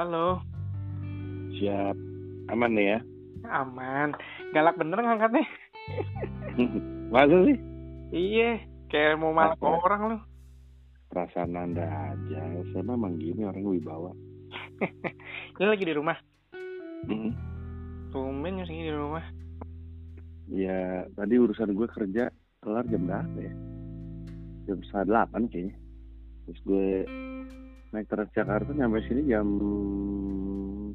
Halo. Siap. Aman nih ya? Aman. Galak bener ngangkatnya. Masa sih? Iya, kayak mau Apa? orang lu. Perasaan anda aja. Saya memang gini orang wibawa. Ini lagi di rumah. Hmm. Tumben jam segini di rumah. Ya, tadi urusan gue kerja kelar jam berapa ya? Jam setengah delapan kayaknya. Terus gue naik Transjakarta nyampe sini jam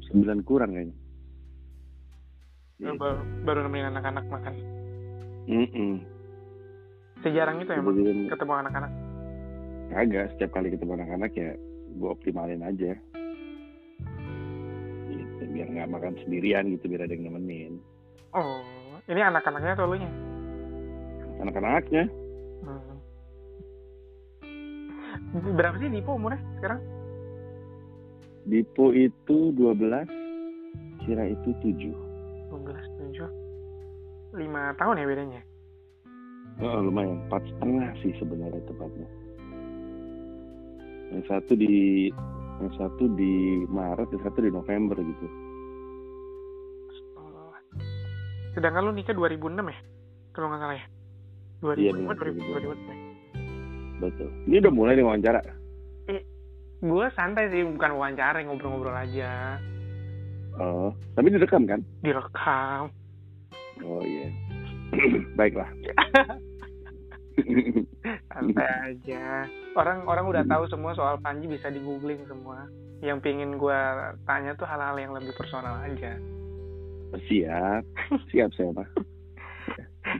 9 kurang kayaknya. Gitu. Baru, baru nemenin anak-anak makan. Mm-mm. Sejarang itu emang Kemudian- ketemu anak-anak. Kagak, setiap kali ketemu anak-anak ya gue optimalin aja. Gitu, biar nggak makan sendirian gitu, biar ada yang nemenin. Oh, ini anak-anaknya atau lu nya? Anak-anaknya, Hmm. Berapa sih Dipo umurnya sekarang? Dipo itu 12, Kira itu 7. 12, 7. 5 tahun ya bedanya? Oh, lumayan, empat setengah sih sebenarnya tepatnya. Yang satu di yang satu di Maret, yang satu di November gitu. Sedangkan lu nikah 2006 ya? Kalau nggak salah ya? 2000, Iya, apa benar, 2000, 2000, 2006. Betul. Ini udah mulai nih wawancara. Gue santai sih, bukan wawancara, ngobrol-ngobrol aja. Oh, tapi direkam kan? Direkam. Oh iya. Baiklah. Santai aja. Orang orang udah tahu semua soal Panji bisa di googling semua. Yang pingin gue tanya tuh hal-hal yang lebih personal aja. Siap. Siap saya, Pak.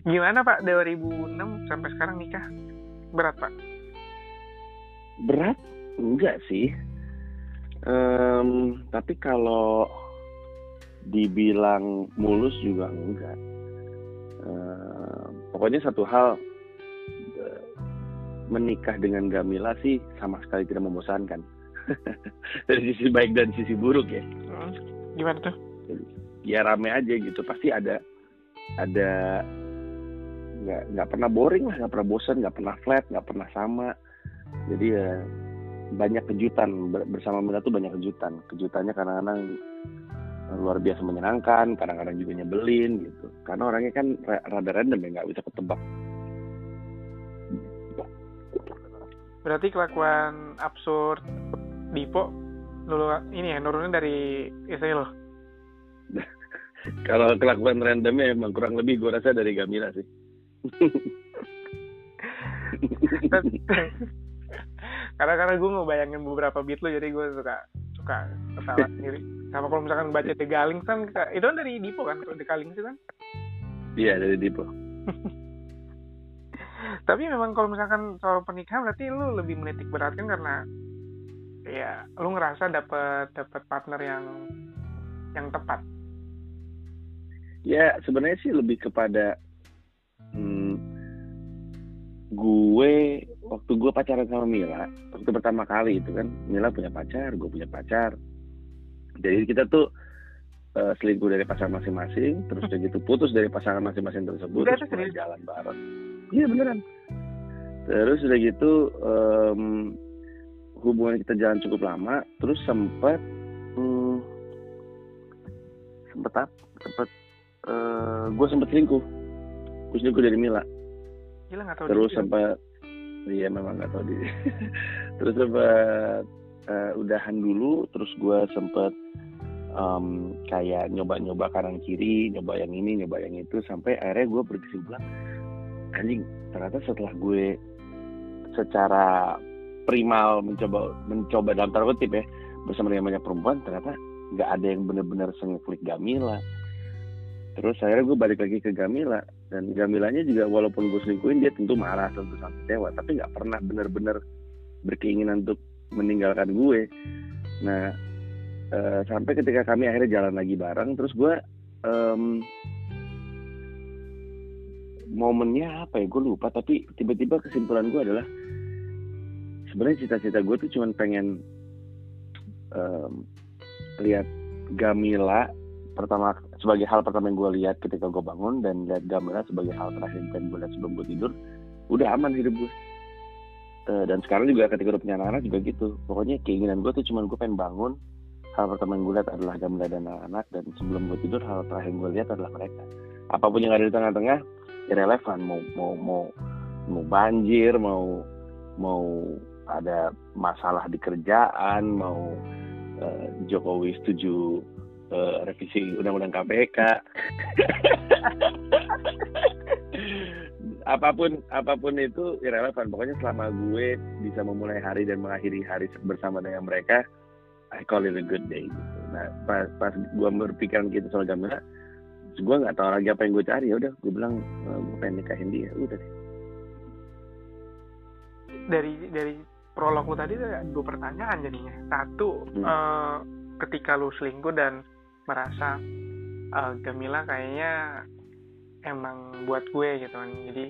Gimana Pak 2006 sampai sekarang nikah? Berat Pak? Berat? Enggak sih. Em, tapi kalau dibilang mulus juga enggak. Em, pokoknya satu hal eh, menikah dengan Gamila sih sama sekali tidak membosankan. Dari sisi baik dan sisi buruk ya. Hmm, Gimana tuh? Ya rame aja gitu. Pasti ada ada nggak nggak pernah boring lah, nggak pernah bosan, nggak pernah flat, nggak pernah sama. Jadi ya banyak kejutan Ber- bersama Mila tuh banyak kejutan. Kejutannya kadang-kadang luar biasa menyenangkan, kadang-kadang juga nyebelin gitu. Karena orangnya kan ra- rada random ya nggak bisa ketebak. Berarti kelakuan absurd Dipo lu ini ya nurunin dari istri lo. Kalau kelakuan randomnya emang kurang lebih gue rasa dari Gamila sih. Karena karena gue ngebayangin beberapa beat lo jadi gue suka suka ketawa sendiri. Sama kalau misalkan baca The Galing kan itu kan dari Dipo kan The Galing itu kan. Iya dari Dipo. Tapi memang kalau misalkan soal pernikahan berarti lu lebih menitik beratkan karena ya lu ngerasa dapat dapat partner yang yang tepat. Ya sebenarnya sih lebih kepada gue waktu gue pacaran sama Mila waktu pertama kali itu kan Mila punya pacar, gue punya pacar. Jadi kita tuh eh, selingkuh dari pasangan masing-masing, terus udah gitu putus dari pasangan masing-masing tersebut, Udah, terus mulai jalan bareng. Iya beneran. Terus udah gitu em, hubungan kita jalan cukup lama, terus sempat hmm, sempet apa? Sempet eh, gue sempet selingkuh. Gue selingkuh dari Mila. Gila nggak tahu Terus diri. sempat iya memang nggak tahu diri. terus sempat eh, udahan dulu, terus gue sempet em, kayak nyoba-nyoba kanan kiri, nyoba yang ini, nyoba yang itu, sampai akhirnya gue berkesimpulan, anjing ternyata setelah gue secara primal mencoba mencoba dalam tanda kutip ya bersama dengan banyak perempuan ternyata nggak ada yang benar-benar sengeklik Gamila terus akhirnya gue balik lagi ke Gamila dan Gamilanya juga walaupun gue selingkuhin dia tentu marah tentu sangat kecewa. Tapi nggak pernah benar-benar berkeinginan untuk meninggalkan gue. Nah eh, sampai ketika kami akhirnya jalan lagi bareng terus gue em, momennya apa ya? Gue lupa. Tapi tiba-tiba kesimpulan gue adalah sebenarnya cita-cita gue tuh cuman pengen em, lihat Gamila pertama sebagai hal pertama yang gue lihat ketika gue bangun dan lihat Gamila sebagai hal terakhir yang gue lihat sebelum gue tidur udah aman hidup gue Eh, dan sekarang juga ketika udah punya anak-anak juga gitu. Pokoknya keinginan gue tuh cuman gue pengen bangun. Hal pertama yang gue lihat adalah Gamila dan anak-anak dan sebelum gue tidur hal terakhir yang gue lihat adalah mereka. Apa pun yang ada di tengah-tengah irrelevant mau mau mau mau banjir mau mau ada masalah di kerjaan mau uh, Jokowi setuju uh, revisi undang-undang KPK apa pun apa pun itu irrelevant pokoknya selama gue bisa memulai hari dan mengakhiri hari bersama dengan mereka I call it a good day gitu. Nah pas pas gue berpikiran gitu soal Gamila, gue nggak tahu lagi apa yang gue cari ya udah gue bilang eh, gue pengen nikahin dia udah deh. Dari dari prolog lu tadi ada dua pertanyaan jadinya. Satu hmm. uh, ketika lu selingkuh dan merasa uh, Gamila kayaknya emang buat gue gitu kan. Jadi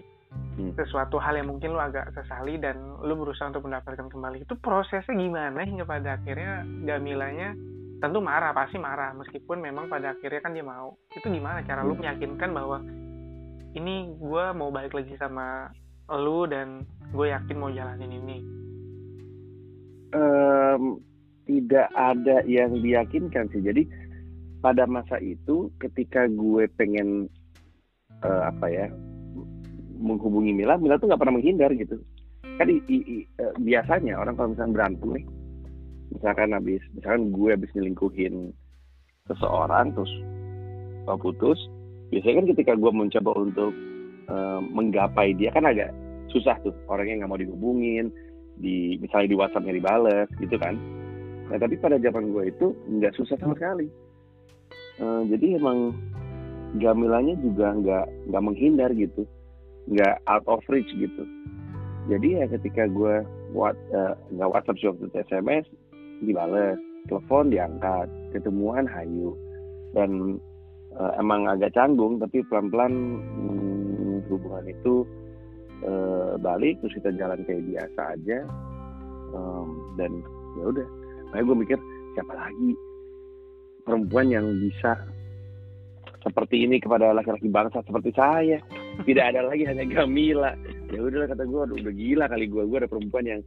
hmm. sesuatu hal yang mungkin lu agak sesali dan lu berusaha untuk mendapatkan kembali itu prosesnya gimana hingga pada akhirnya Gamilanya tentu marah pasti marah meskipun memang pada akhirnya kan dia mau itu gimana cara lu hmm. meyakinkan bahwa ini gue mau balik lagi sama lu dan gue yakin mau jalanin ini um, tidak ada yang diyakinkan sih jadi pada masa itu ketika gue pengen uh, apa ya menghubungi Mila, Mila tuh nggak pernah menghindar gitu. Kan i, i, i, e, biasanya orang kalau misalnya berantem nih, misalkan habis, misalkan gue habis nyelingkuhin seseorang terus mau putus, biasanya kan ketika gue mencoba untuk uh, menggapai dia kan agak susah tuh orangnya nggak mau dihubungin, di misalnya di WhatsAppnya dibales gitu kan. Nah tapi pada zaman gue itu nggak susah sama sekali. Uh, jadi emang Gamilanya juga nggak nggak menghindar gitu. Nggak out of reach gitu. Jadi ya ketika gue buat uh, nggak WhatsApp sih waktu SMS dibales telepon diangkat ketemuan hayu. Dan uh, emang agak canggung tapi pelan-pelan hmm, hubungan itu uh, balik terus kita jalan kayak biasa aja. Um, dan ya udah makanya gue mikir siapa lagi perempuan yang bisa seperti ini kepada laki-laki bangsa seperti saya. Tidak ada lagi hanya Gamila. Ya udahlah kata gue udah gila kali gue gue ada perempuan yang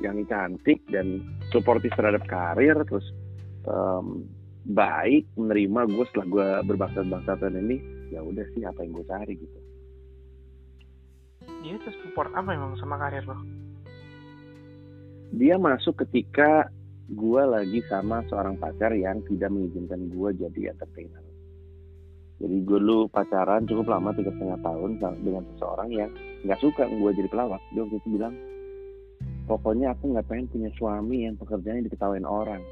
yang cantik dan suportif terhadap karir terus um, baik menerima gue setelah gue berbangsa-bangsa ini. Ya udah sih apa yang gue cari gitu. Dia support apa emang sama karir lo? Dia masuk ketika gue lagi sama seorang pacar yang tidak mengizinkan gue jadi entertainer. Jadi gue dulu pacaran cukup lama tiga setengah tahun dengan seseorang yang nggak suka gue jadi pelawak. Dia waktu itu bilang pokoknya aku nggak pengen punya suami yang pekerjaannya diketawain orang.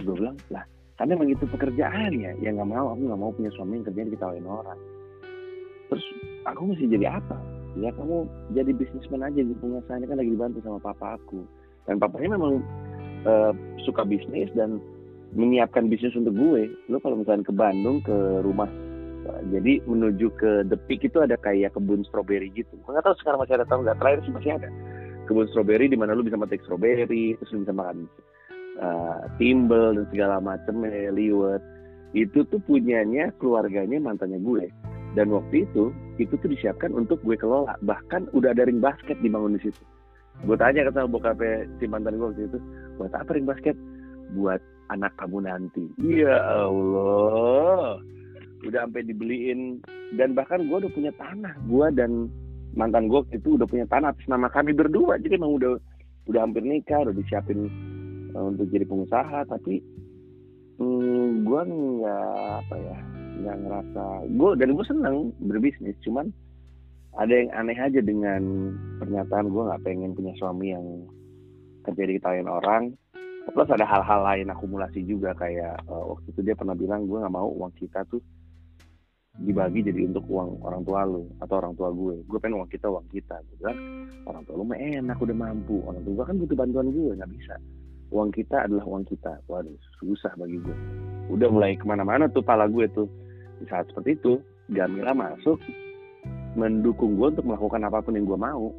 Gue bilang lah karena emang itu pekerjaan ya. Ya nggak mau aku nggak mau punya suami yang kerjanya diketawain orang. Terus aku mesti jadi apa? Ya kamu jadi bisnismen aja di ini kan lagi dibantu sama papa aku. Dan papanya memang uh, suka bisnis dan menyiapkan bisnis untuk gue. Lo kalau misalnya ke Bandung ke rumah jadi menuju ke The Peak itu ada kayak kebun stroberi gitu. Nggak tahu sekarang masih ada atau nggak. Terakhir sih masih ada. Kebun stroberi di mana lu bisa metik stroberi terus lu bisa makan uh, timbel dan segala macam liwet. Itu tuh punyanya keluarganya mantannya gue. Dan waktu itu itu tuh disiapkan untuk gue kelola. Bahkan udah ada ring basket dibangun di situ gue tanya ke sama bokapnya si mantan gue waktu itu. Buat apa ring basket? Buat anak kamu nanti. Ya Allah. Udah sampai dibeliin. Dan bahkan gue udah punya tanah. Gue dan mantan gue itu udah punya tanah atas nama kami berdua. Jadi emang udah udah hampir nikah udah disiapin uh, untuk jadi pengusaha. Tapi hmm, gue nggak apa ya nggak ngerasa. Gue dan gue seneng berbisnis. Cuman ada yang aneh aja dengan pernyataan gue nggak pengen punya suami yang kerja di orang. Plus ada hal-hal lain akumulasi juga kayak uh, waktu itu dia pernah bilang gue nggak mau uang kita tuh dibagi jadi untuk uang orang tua lu atau orang tua gue. Gue pengen uang kita uang kita. Gitu kan orang tua lu mah enak udah mampu. Orang tua kan butuh bantuan gue nggak bisa. Uang kita adalah uang kita. Waduh susah bagi gue udah mulai ke mana-mana tuh pala gue tuh. Di saat seperti itu Gamila masuk mendukung gue untuk melakukan apa pun yang gue mau.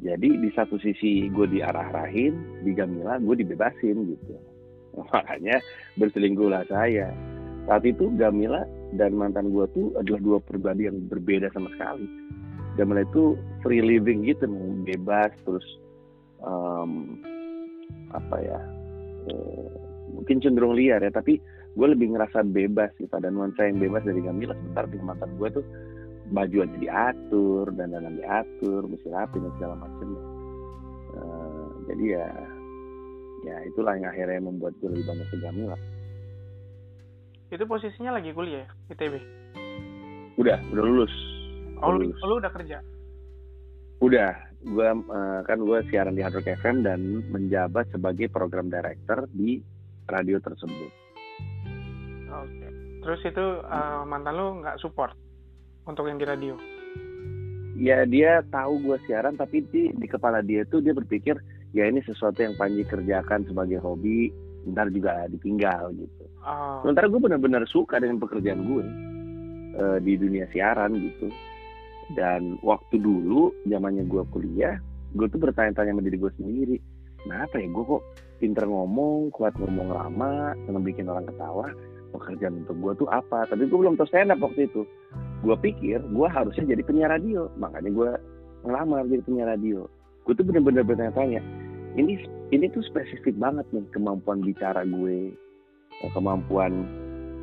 Jadi di satu sisi gue diarah-arahin di Gamila gue dibebasin gitu. Makanya berselingkuhlah saya. Saat itu Gamila dan mantan gue tuh adalah dua pribadi yang berbeda sama sekali. Gamila itu free living gitu bebas terus um, apa ya uh, mungkin cenderung liar ya tapi gue lebih ngerasa bebas gitu ada nuansa yang bebas dari Gamila sebentar di mantan gue tuh baju aja diatur dan dan diatur mesti rapi dan segala macam uh, jadi ya ya itulah yang akhirnya membuat gue lebih banyak ke Gamila itu posisinya lagi kuliah ITB udah udah lulus oh lulus. lu udah kerja udah gue uh, kan gue siaran di Hard Rock FM dan menjabat sebagai program director di radio tersebut. Oke. Okay. Terus itu uh, mantan lu nggak support untuk yang di radio? Ya dia tahu gue siaran tapi di, di kepala dia tuh dia berpikir ya ini sesuatu yang Panji kerjakan sebagai hobi, ntar juga ditinggal gitu. Oh. Sementara gue benar-benar suka dengan pekerjaan gue uh, di dunia siaran gitu dan waktu dulu zamannya gue kuliah gue tuh bertanya-tanya sama diri gue sendiri kenapa ya gue kok pinter ngomong kuat ngomong lama seneng bikin orang ketawa pekerjaan untuk gue tuh apa tapi gue belum tahu stand up waktu itu gue pikir gue harusnya jadi penyiar radio makanya gue ngelamar jadi penyiar radio gue tuh bener-bener bertanya-tanya ini ini tuh spesifik banget nih kemampuan bicara gue kemampuan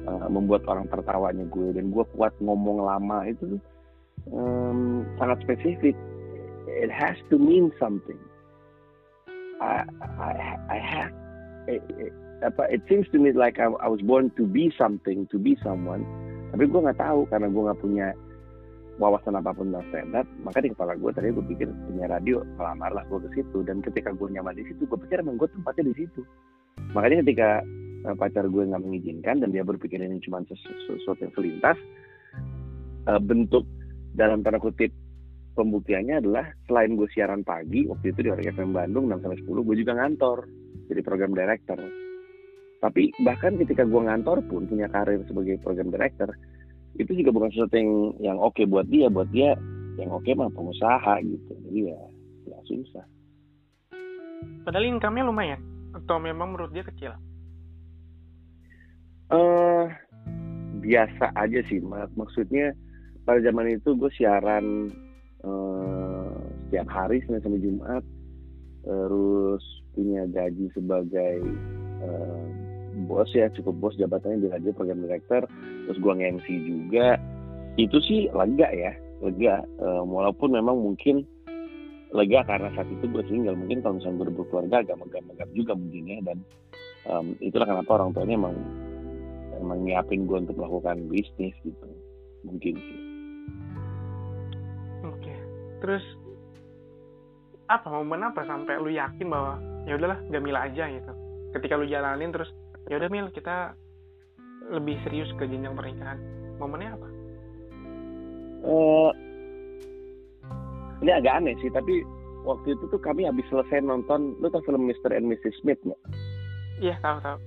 uh, membuat orang tertawanya gue dan gue kuat ngomong lama itu tuh um, sangat spesifik. It has to mean something. I I I have it, it, apa it seems to me like I, I was born to be something, to be someone. Tapi gue nggak tahu karena gue nggak punya wawasan apa pun tentang stand up. Maka di kepala gue tadi gue pikir punya radio, melamar lah gue ke situ. Dan ketika gue nyaman di situ, gue pikir emang gue tempatnya di situ. Makanya ketika uh, pacar gue nggak mengizinkan dan dia berpikir ini cuma sesuatu yang selintas, uh, bentuk dalam tanda kutip pembuktiannya adalah selain gue siaran pagi waktu itu di FM Bandung 6 sampai 10 gue juga ngantor jadi program director tapi bahkan ketika gue ngantor pun punya karir sebagai program director itu juga bukan sesuatu yang yang oke okay buat dia. Buat dia yang oke okay mah pengusaha gitu. Jadi ya ya susah. Padahal income-nya lumayan atau memang menurut dia kecil? Eh uh, biasa aja sih mak maksudnya pada zaman itu gue siaran uh, setiap hari Senin sampai Jumat. Terus punya gaji sebagai uh, bos ya cukup bos jabatannya di radio program director terus gue nge-MC juga. Itu sih lega ya lega. Uh, walaupun memang mungkin lega karena saat itu gue single. Mungkin kalau misalnya gue berkeluarga agak megap-megap juga mungkin ya dan um, itulah kenapa orang tuanya emang emang nyiapin gue untuk melakukan bisnis gitu. Mungkin sih. Terus apa momen apa sampai lu yakin bahwa ya udahlah Gamila aja gitu. Ketika lu jalanin terus ya udah Mil kita lebih serius ke jenjang pernikahan momennya apa? Uh, ini agak aneh sih tapi waktu itu tuh kami habis selesai nonton lu tau film Mr. and Mrs. Smith nggak? Iya tahu tahu.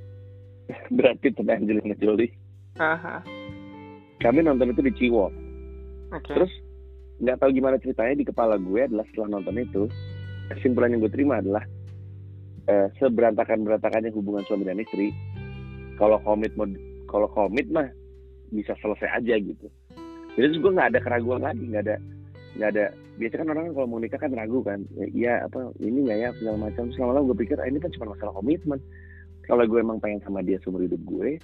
Berarti dan Angelina Jolie. Aha. Kami nonton itu di Ciwo. Okay. Terus nggak tahu gimana ceritanya di kepala gue adalah setelah nonton itu kesimpulan yang gue terima adalah eh, seberantakan berantakannya hubungan suami dan istri kalau komit kalau komit mah bisa selesai aja gitu. Jadi terus gue nggak ada keraguan lagi nggak ada nggak ada biasa kan orang kalau mau nikah kan ragu kan. Ya, iya apa ini nggak ya segala macam. Selama lama gue pikir ah, ini kan cuma masalah komitmen. Kalau gue emang pengen sama dia seumur hidup gue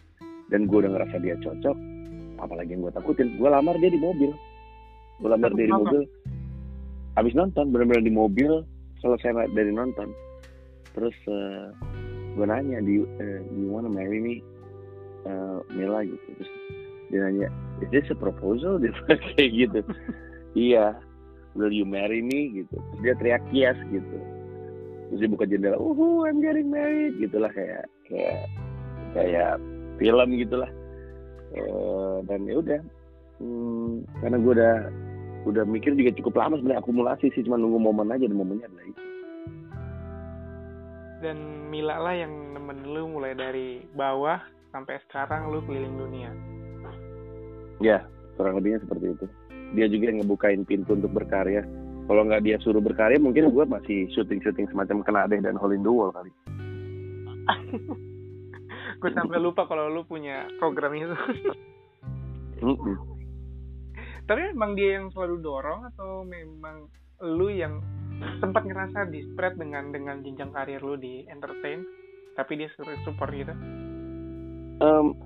dan gue udah ngerasa dia cocok apalagi yang gue takutin gue lamar dia di mobil. Gue lamar dari mobil habis nonton benar-benar di mobil selesai dari nonton. Terus uh, gue nanya di uh, you wanna marry me? Uh, Mila gitu terus dia nanya is this a proposal? Dia kayak gitu. Iya will you marry me? gitu. Terus dia teriak yes gitu. Terus dia buka jendela uh I'm getting married gitulah kayak kayak kayak film gitulah. Uh, dan ya udah hmm, karena gue udah udah mikir juga cukup lama sebenarnya akumulasi sih cuma nunggu momen aja dan momennya adalah itu dan Mila lah yang nemen lu mulai dari bawah sampai sekarang lu keliling dunia. Ya kurang lebihnya seperti itu. Dia juga yang ngebukain pintu untuk berkarya. Kalau nggak dia suruh berkarya mungkin gue masih syuting-syuting semacam kena deh dan Hole in the Wall kali. Gue sampai lupa kalau lu punya program itu. Mm -mm tapi memang dia yang selalu dorong atau memang lu yang sempat ngerasa di spread dengan dengan jenjang karir lu di entertain tapi dia support gitu? Um,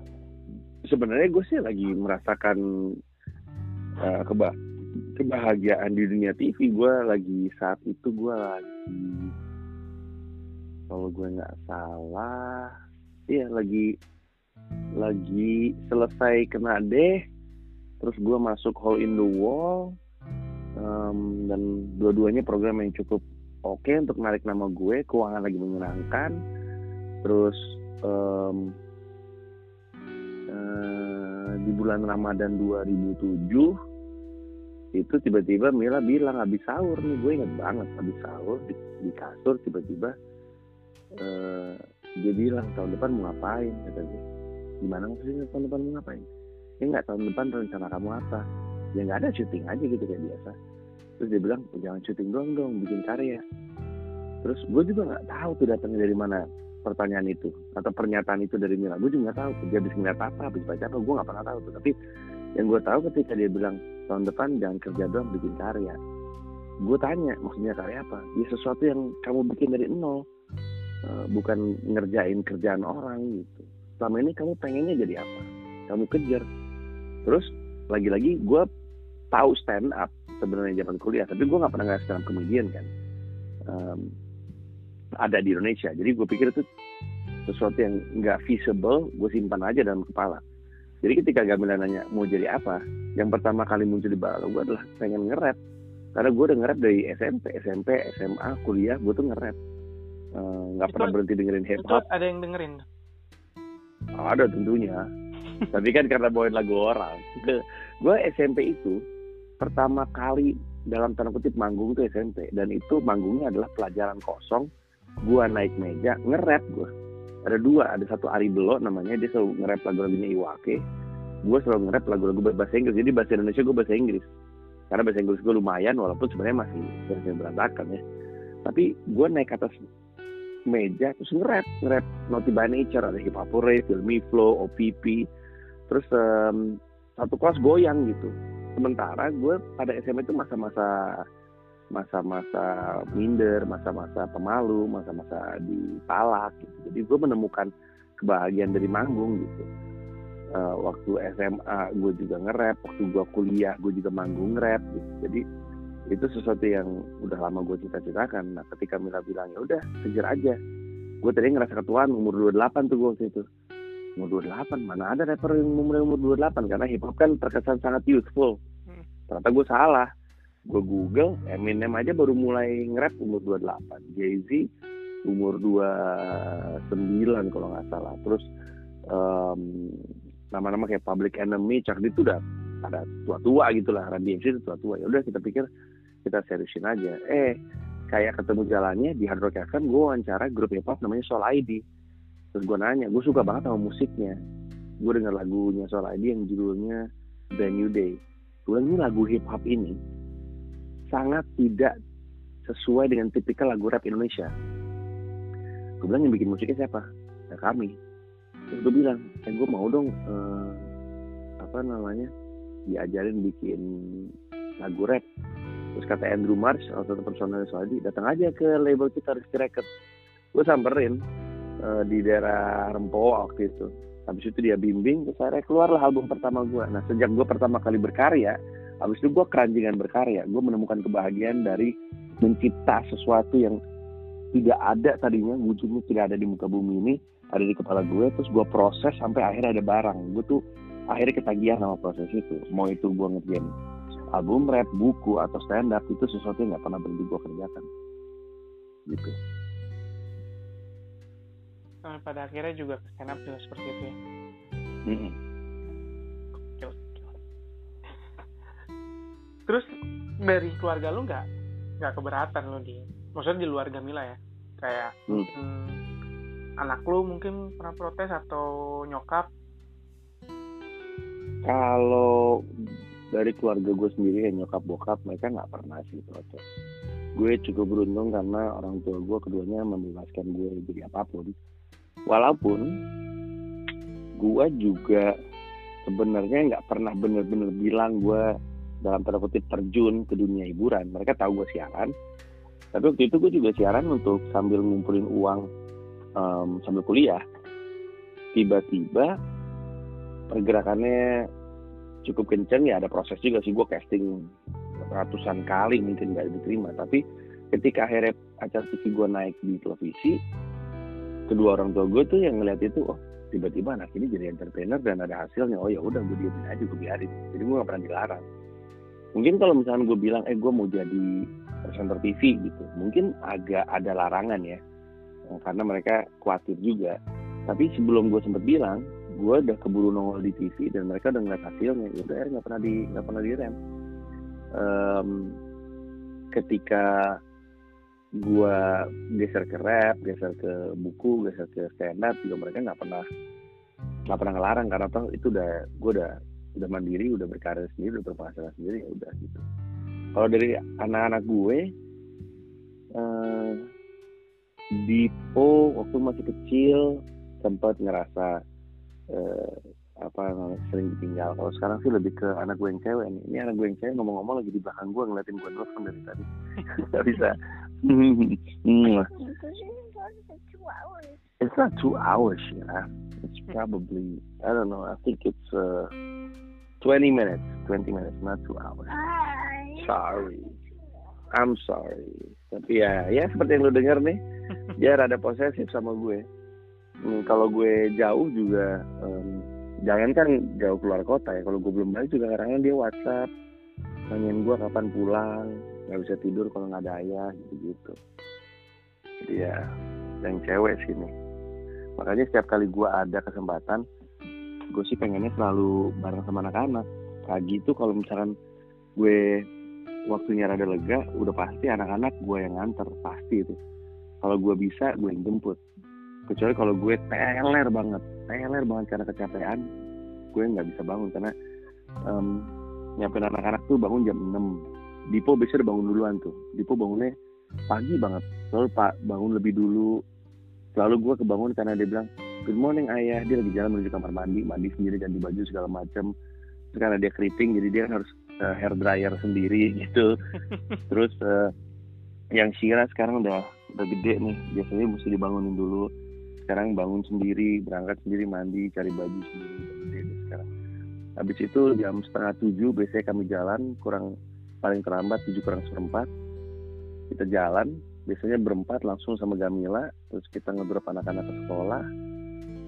sebenarnya gue sih lagi merasakan uh, keba kebahagiaan di dunia TV gue lagi saat itu gue lagi kalau gue nggak salah iya lagi lagi selesai kena deh terus gue masuk Hole in the Wall um, dan dua-duanya program yang cukup oke okay untuk narik nama gue keuangan lagi menyenangkan. Terus um, uh, di bulan Ramadan 2007 itu tiba-tiba Mila bilang habis sahur nih. Gue inget banget habis sahur di, di kasur tiba-tiba uh, dia bilang tahun depan mau ngapain? Kata gue gimana maksudnya tahun depan mau ngapain? Ya nggak tahun depan rencana kamu apa ya nggak ada syuting aja gitu kayak biasa. Terus dia bilang oh, jangan syuting doang dong bikin karya. Terus gue juga nggak tahu tuh datangnya dari mana pertanyaan itu atau pernyataan itu dari Mila. Gue juga nggak tahu dia habis ngeliat apa habis baca apa gue nggak pernah tahu tuh. Tapi yang gue tahu ketika dia bilang tahun depan jangan kerja doang bikin karya. Gue tanya maksudnya karya apa? Ya sesuatu yang kamu bikin dari nol uh, bukan ngerjain kerjaan orang gitu. Selama ini kamu pengennya jadi apa? Kamu kejar. Terus lagi-lagi gue tahu stand up sebenarnya zaman kuliah tapi gue nggak pernah nggak stand up comedian kan. Um, ada di Indonesia. Jadi gue pikir itu sesuatu yang nggak visible gue simpan aja dalam kepala. Jadi ketika Gamila nanya mau jadi apa? Yang pertama kali muncul di bawah gue adalah pengen nge-rap. Karena gue udah nge-rap dari SMP SMP SMA kuliah gue tuh nge-rap. Nggak uh, pernah berhenti dengerin hip hop. ada yang dengerin? Ada tentunya. Tapi kan karena bawain lagu orang. Gue SMP itu pertama kali dalam tanda kutip manggung tuh SMP dan itu manggungnya adalah pelajaran kosong. Gue naik meja nge-rap gue ada dua ada satu Ari Belo namanya dia selalu nge-rap lagu-lagunya Iwake. Gue selalu nge-rap lagu-lagu bahasa Inggris. Jadi bahasa Indonesia gue bahasa Inggris. Karena bahasa Inggris gue lumayan walaupun sebenarnya masih versi berantakan ya. Tapi gue naik atas meja terus nge-rap nge-rap Naughty by Nature. Ada Hip Hop Hooray, Filmy Flow, OPP terus um, satu kelas goyang gitu sementara gue pada SMA itu masa-masa masa-masa minder, masa-masa pemalu, masa-masa dipalak gitu. Jadi gue menemukan kebahagiaan dari manggung gitu. Uh, waktu SMA gue juga nge-rap, waktu gue kuliah gue juga manggung rap gitu. Jadi itu sesuatu yang udah lama gue cita-citakan nah ketika Mila bilang ya udah kejar aja gue tadi ngerasa ketuaan umur 28 tuh gue waktu itu umur 28 mana ada rapper yang umur umur 28 karena hip hop kan terkesan sangat youthful. Hmm. ternyata gue salah. Gue google Eminem aja baru mulai nge-rap umur 28 Jay-Z umur 29 kalau nggak salah. Terus um, nama-nama kayak Public Enemy Chuck D itu udah ada tua-tua gitu lah. Run DMC itu tua-tua. Ya udah kita pikir kita seriusin aja. Eh kayak ketemu jalannya di Hard Rock FM gue wawancara grup hip hop namanya Soul ID terus gue nanya gue suka banget sama musiknya. Gue denger lagunya Soul ID yang judulnya Brand New Day. Gue ini lagu hip hop ini sangat tidak sesuai dengan tipikal lagu rap Indonesia. Gue bilang yang bikin musiknya siapa? Ya kami. Terus gue bilang eh gue mau dong eh, apa namanya diajarin bikin lagu rap. Terus kata Andrew Marsh salah satu personal Swadi datang aja ke label kita Rizky Record gue samperin uh, di daerah Rempoa waktu itu. Habis itu dia bimbing terus akhirnya keluarlah album pertama gue nah sejak gue pertama kali berkarya habis itu gue keranjingan berkarya. Gue menemukan kebahagiaan dari mencipta sesuatu yang tidak ada tadinya wujudnya tidak ada di muka bumi ini ada di kepala gue terus gue proses sampai akhirnya ada barang. Gue tuh akhirnya ketagihan sama proses itu. Mau itu gue ngerjain album rap, buku atau stand up itu sesuatu yang nggak pernah berhenti gue kerjakan. Gitu. Nah, pada akhirnya juga stand up juga seperti itu ya. Mm -hmm. Terus dari keluarga lu nggak nggak keberatan lu di, maksudnya di luar Gamila ya, kayak mm. hmm, anak lu mungkin pernah protes atau nyokap? Kalau dari keluarga gue sendiri yang nyokap bokap mereka nggak pernah sih protes gue cukup beruntung karena orang tua gue keduanya membebaskan gue jadi apa pun walaupun gue juga sebenarnya nggak pernah bener-bener bilang gue dalam tanda kutip terjun ke dunia hiburan. Mereka tahu gue siaran. Tapi waktu itu gue juga siaran untuk sambil ngumpulin uang um, sambil kuliah. Tiba-tiba pergerakannya cukup kenceng ya ada proses juga sih. Gue casting ratusan kali mungkin nggak diterima. Tapi ketika akhirnya acara TV gue naik di televisi kedua orang tua gue tuh yang ngeliat itu oh tiba-tiba anak ini jadi entrepreneur dan ada hasilnya. Oh ya udah gue diemin aja gue biarin. Jadi gue gak pernah dilarang. Mungkin kalau misalnya gue bilang eh gue mau jadi presenter TV gitu mungkin agak ada larangan ya. Karena mereka khawatir juga. Tapi sebelum gue sempet bilang gue udah keburu nongol di TV dan mereka udah ngeliat hasilnya. Ya udah nggak pernah di nggak pernah direm um, ketika gue geser ke rap, geser ke buku, geser ke stand up juga mereka nggak pernah nggak pernah ngelarang karena toh itu udah gue udah udah mandiri, udah berkarir sendiri, udah berpenghasilan sendiri ya udah gitu. Kalau dari anak-anak gue, uh, Dipo waktu masih kecil sempat ngerasa uh, apa sering ditinggal. Kalau sekarang sih lebih ke anak gue yang cewek nih. Ini anak gue yang cewek ngomong-ngomong lagi di belakang gue ngeliatin gue telepon dari tadi. Gak bisa. It's not two hours, ya. It's probably I don't know. I think it's uh, 20 minutes. 20 minutes, not two hours. Sorry. I'm sorry. Tapi ya, ya seperti yang lu denger nih, dia rada posesif sama gue. Hmm, kalau gue jauh juga um, jangan kan jauh keluar kota ya kalau gue belum balik juga kadang dia WhatsApp nanyain gue kapan pulang nggak bisa tidur kalau nggak ada ayah gitu gitu jadi ya yang cewek sini makanya setiap kali gue ada kesempatan gue sih pengennya selalu bareng sama anak-anak. Pagi itu kalau misalkan gue waktunya rada lega udah pasti anak-anak gue yang nganter pasti itu kalau gue bisa gue yang jemput. Kecuali kalau gue teler banget teler banget karena kecapean gue nggak bisa bangun. Karena um, nyiapin anak-anak tuh bangun jam 6 Dipo biasanya bangun duluan tuh. Dipo bangunnya pagi banget. Selalu pak bangun lebih dulu. Selalu gue kebangun karena dia bilang good morning ayah. Dia lagi jalan menuju kamar mandi. Mandi sendiri ganti baju segala macam karena dia keriting jadi dia harus uh, hair dryer sendiri gitu. Terus uh, yang Shira sekarang udah udah gede nih. Biasanya mesti dibangunin dulu. Sekarang bangun sendiri berangkat sendiri mandi cari baju sendiri sekarang. Habis itu jam setengah tujuh biasanya kami jalan kurang paling terlambat tujuh kurang seperempat. Kita jalan biasanya berempat langsung sama Gamila terus kita ngedrop anak-anak ke sekolah.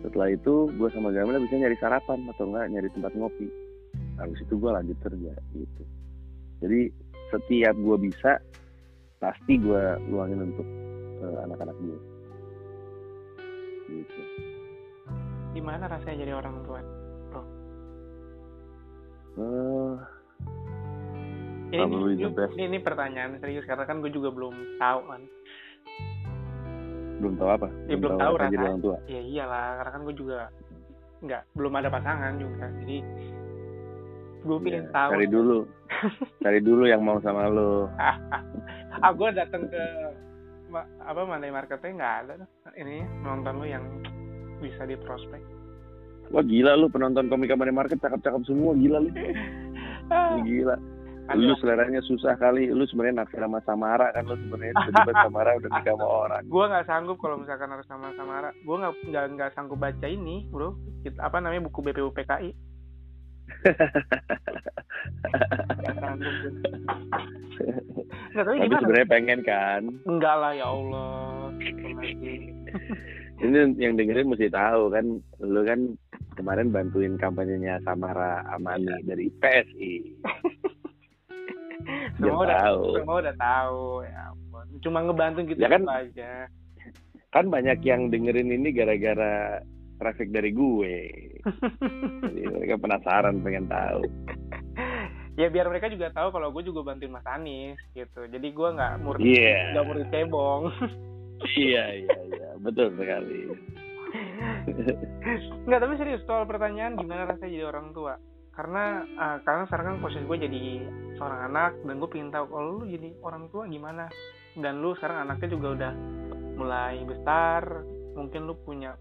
Setelah itu gue sama Gamila bisa nyari sarapan atau enggak nyari tempat ngopi. Habis itu gue lanjut kerja gitu. Jadi setiap gue bisa pasti gue luangin untuk uh, anak-anak gue gitu. Gimana rasanya jadi orang tua bro? Uh, ini, ini, ini, ini pertanyaan serius karena kan gue juga belum tahu kan. Belum tahu apa? Ya, belum, belum tahu, tahu jadi orang tua? Ya iyalah karena kan gue juga nggak belum ada pasangan juga jadi gue pengen ya, tahu. cari dulu. Cari dulu yang mau sama lo ah gue datang ke apa mana marketnya nggak ada ini penonton lu yang bisa di prospek wah gila lu penonton komika money market cakep-cakep semua gila lu. Gila lu seleranya susah kali. Lu sebenarnya naksir sama Samara kan. Lu sebenarnya tiba-tiba Samara udah nikah sama orang. Gue nggak sanggup kalau misalkan harus sama Samara. Gue nggak nggak nggak sanggup baca ini bro. Apa namanya buku BPUPKI Nggak, tapi, tapi sebenarnya pengen kan? Enggak lah ya Allah. Ini yang dengerin mesti tahu kan, lu kan kemarin bantuin kampanyenya Samara Amani iya. dari PSI. semua udah tahu. Semua udah tahu ya ampun. Cuma ngebantu gitu ya kan, aja. Kan banyak yang dengerin ini gara-gara traffic dari gue. Jadi mereka penasaran pengen tahu. ya biar mereka juga tahu kalau gue juga bantuin Mas Anies gitu. Jadi gue nggak murid yeah. nggak murid cebong. iya iya iya betul sekali. Nggak tapi serius soal pertanyaan gimana rasanya jadi orang tua? Karena uh, karena sekarang kan posisi gue jadi seorang anak dan gue pengen tahu kalau lu jadi orang tua gimana dan lu sekarang anaknya juga udah mulai besar mungkin lu punya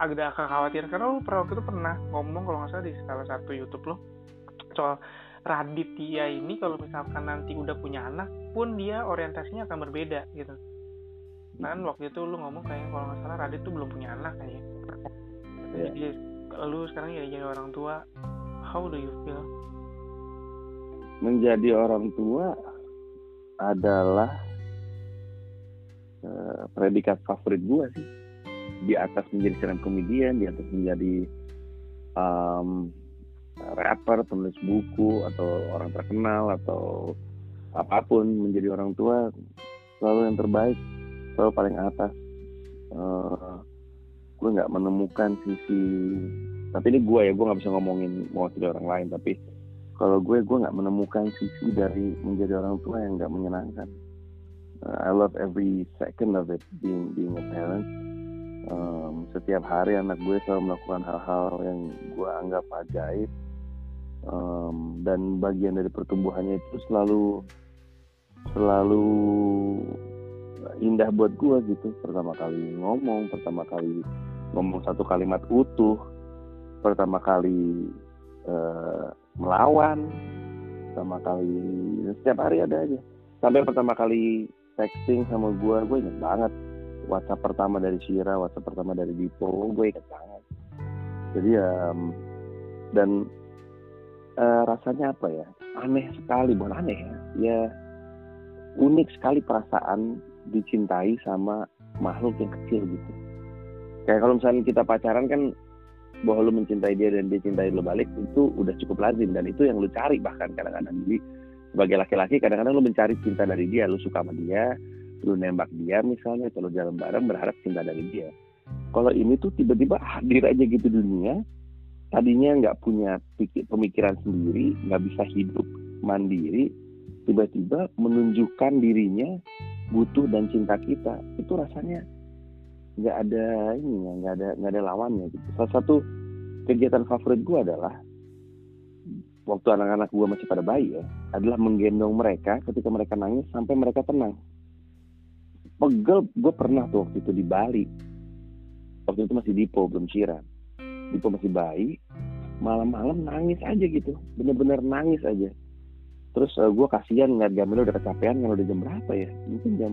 agak kekhawatiran karena lu pernah waktu itu pernah ngomong kalau nggak salah di salah satu YouTube lo soal Raditya ini kalau misalkan nanti udah punya anak pun dia orientasinya akan berbeda gitu. kan waktu itu lu ngomong kayak kalau nggak salah Radit tuh belum punya anak kayaknya Iya. jadi lu sekarang jadi jadi orang tua how do you feel? Menjadi orang tua adalah eh, predikat favorit gue sih. Di atas menjadi stand komedian di atas menjadi um, rapper penulis buku atau orang terkenal atau apa pun menjadi orang tua selalu yang terbaik selalu paling atas. Eh, gue nggak menemukan sisi tapi ini gue ya gue nggak bisa ngomongin mewakili orang lain tapi kalau gue gue nggak menemukan sisi dari menjadi orang tua yang nggak menyenangkan. Uh, I love every second of it being being a parent. Um, setiap hari anak gue selalu melakukan hal-hal yang gue anggap ajaib. Um, dan bagian dari pertumbuhannya itu selalu selalu indah buat gue gitu. Pertama kali ngomong pertama kali ngomong satu kalimat utuh pertama kali eh, melawan pertama kali setiap hari ada aja. Sampai pertama kali texting sama gue gue inget banget. WhatsApp pertama dari Shira WhatsApp pertama dari Dipo gue inget banget. Jadi ya em, dan eh, rasanya apa ya? Aneh sekali bukan aneh ya. Ya unik sekali perasaan dicintai sama makhluk yang kecil gitu kayak kalau misalnya kita pacaran kan bahwa lu mencintai dia dan dia cintai lu balik itu udah cukup lazim dan itu yang lu cari bahkan kadang-kadang. Jadi sebagai laki-laki kadang-kadang lu mencari cinta dari dia lu suka sama dia lu nembak dia misalnya atau lu jalan bareng berharap cinta dari dia. Kalau ini tuh tiba-tiba hadir aja gitu dunia tadinya nggak punya pikir, pemikiran sendiri nggak bisa hidup mandiri tiba-tiba menunjukkan dirinya butuh dan cinta kita. Itu rasanya nggak ada ini ya nggak ada nggak ada lawannya gitu. Salah satu kegiatan favorit gue adalah waktu anak-anak gue masih pada bayi ya adalah menggendong mereka ketika mereka nangis sampai mereka tenang. Pegel gue pernah tuh waktu itu di Bali. Waktu itu masih Dipo belum Cira Dipo masih bayi malam-malam nangis aja gitu. Bener-bener nangis aja. Terus uh, gue kasihan ngeliat Gamila udah kecapean kan udah jam berapa ya? Mungkin jam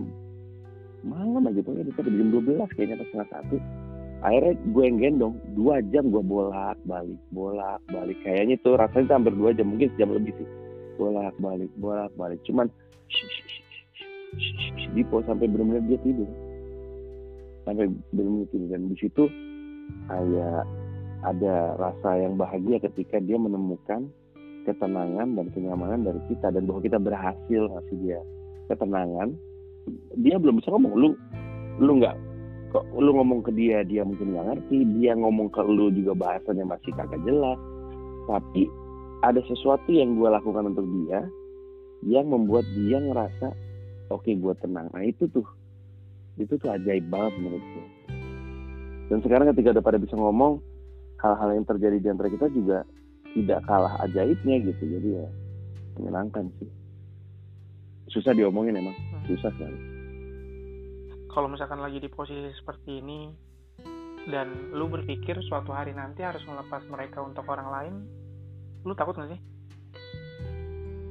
malam aja pokoknya kita jam 12 kayaknya atau setengah satu. Akhirnya gue yang gendong dua jam gue bolak balik bolak balik kayaknya tuh rasanya hampir dua jam mungkin sejam lebih sih. Bolak balik bolak balik cuman Dipo sampai benar-benar dia tidur. Sampai benar-benar tidur. Dan di situ kayak ada rasa yang bahagia ketika dia menemukan ketenangan dan kenyamanan dari kita. Dan bahwa kita berhasil ngasih dia ketenangan dia belum bisa ngomong. Lu lu nggak kok lu ngomong ke dia dia mungkin nggak ngerti. Dia ngomong ke lu juga bahasanya masih kagak jelas. Tapi ada sesuatu yang gue lakukan untuk dia yang membuat dia ngerasa oke gue tenang. Nah itu tuh. Itu tuh ajaib banget menurut gue dan sekarang ketika udah pada bisa ngomong hal-hal yang terjadi di antara kita juga tidak kalah ajaibnya gitu. Jadi ya menyenangkan sih. Susah diomongin emang susah sekali kalau misalkan lagi di posisi seperti ini dan lu berpikir suatu hari nanti harus melepas mereka untuk orang lain lu takut gak sih?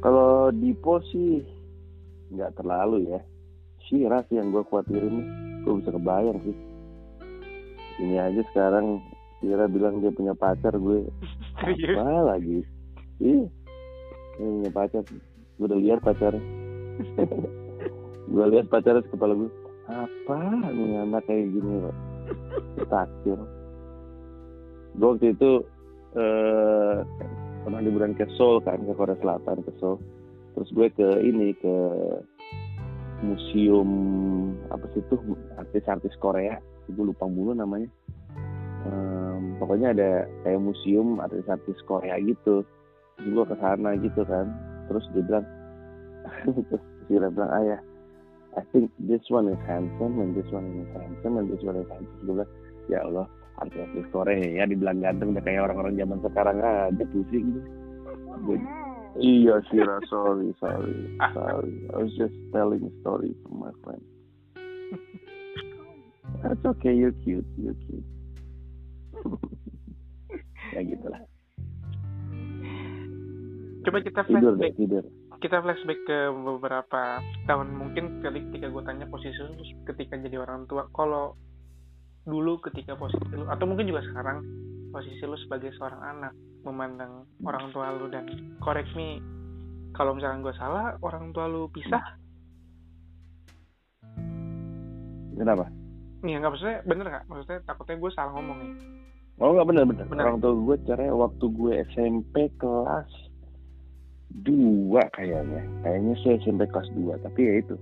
Kalau Dipo sih nggak terlalu ya. Shira sih yang gue khawatirin gue bisa kebayang sih. Ini aja sekarang Shira bilang dia punya pacar gue apa lagi? Iya punya pacar. Gue udah lihat pacar gue lihat pacarnya kepala gue apa? Nih anak kayak gini pak. Takdir gue waktu itu eh, pernah liburan ke Seoul kan ke Korea Selatan ke Seoul. Terus gue ke ini ke museum apa sih itu artis-artis Korea. Gue lupa mulu namanya. Em, pokoknya ada kayak museum artis-artis Korea gitu. Terus gue ke sana gitu kan. Terus dia bilang terus dia bilang ayah I think this one is handsome and this one is handsome and this one is handsome. Gue bilang ya Allah artis-artis Korea ya dibilang ganteng udah kayak orang-orang zaman sekarang aja pusing. Gue, iya Shira sorry sorry sorry. I was just telling a story from my friend. That's okay you're cute you're cute. Ya gitulah. Coba kita tidur deh flashback. tidur kita flashback ke beberapa tahun mungkin ketika gue tanya posisi lu ketika jadi orang tua. Kalau dulu ketika posisi lu atau mungkin juga sekarang posisi lu sebagai seorang anak memandang orang tua lu dan correct me kalau misalnya gue salah orang tua lu pisah? Kenapa? Iya nggak maksudnya bener nggak? Maksudnya takutnya gue salah ngomong nih oh nggak bener bener. Bener. orang tua gue cerai waktu gue SMP kelas dua kayaknya. Kayaknya sih SMP kelas dua tapi ya itu.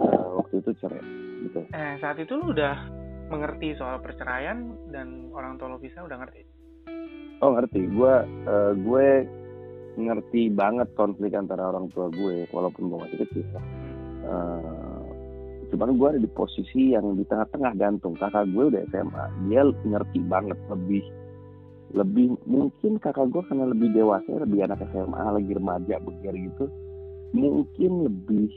Eh, waktu itu cerai gitu. Eh saat itu lu udah mengerti soal perceraian dan orang tua lu pisah udah ngerti? Oh ngerti. Gue eh, gue ngerti banget konflik antara orang tua gue walaupun gue masih kecil. Eh, cuman gue ada di posisi yang di tengah-tengah gantung. Kakak gue udah SMA dia ngerti banget lebih lebih mungkin kakak gue karena lebih dewasa lebih anak SMA lagi remaja begitu gitu mungkin lebih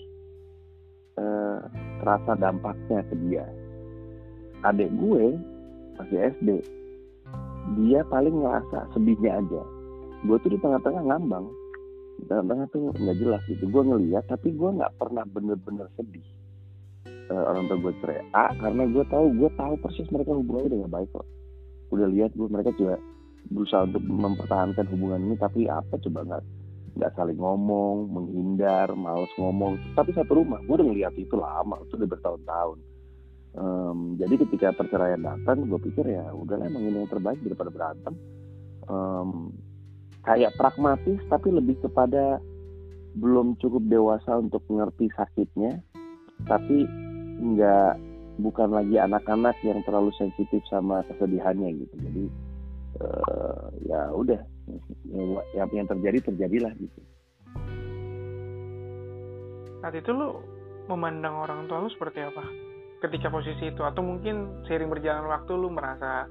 eh, terasa dampaknya ke dia. Adik gue masih SD dia paling ngerasa sedihnya aja. Gue tuh di tengah-tengah ngambang. Di tengah-tengah tuh nggak jelas gitu. Gue ngeliat tapi gue nggak pernah bener-bener sedih. Eh, orang tua gue cerai A karena gue tahu gue tahu persis mereka hubungannya gak baik kok. Udah lihat gue mereka juga berusaha untuk mempertahankan hubungan ini tapi apa coba nggak nggak saling ngomong menghindar males ngomong. Tapi satu rumah gue udah ngeliat itu lama itu udah bertahun-tahun. Em, jadi ketika perceraian datang gue pikir ya udahlah emang ini yang terbaik daripada berantem. Em, kayak pragmatis tapi lebih kepada belum cukup dewasa untuk mengerti sakitnya tapi nggak bukan lagi anak-anak yang terlalu sensitif sama kesedihannya gitu. Jadi eh, ya udah yang yang terjadi terjadilah gitu. Saat itu lu memandang orang tua lu seperti apa? Ketika posisi itu atau mungkin seiring berjalan waktu lu merasa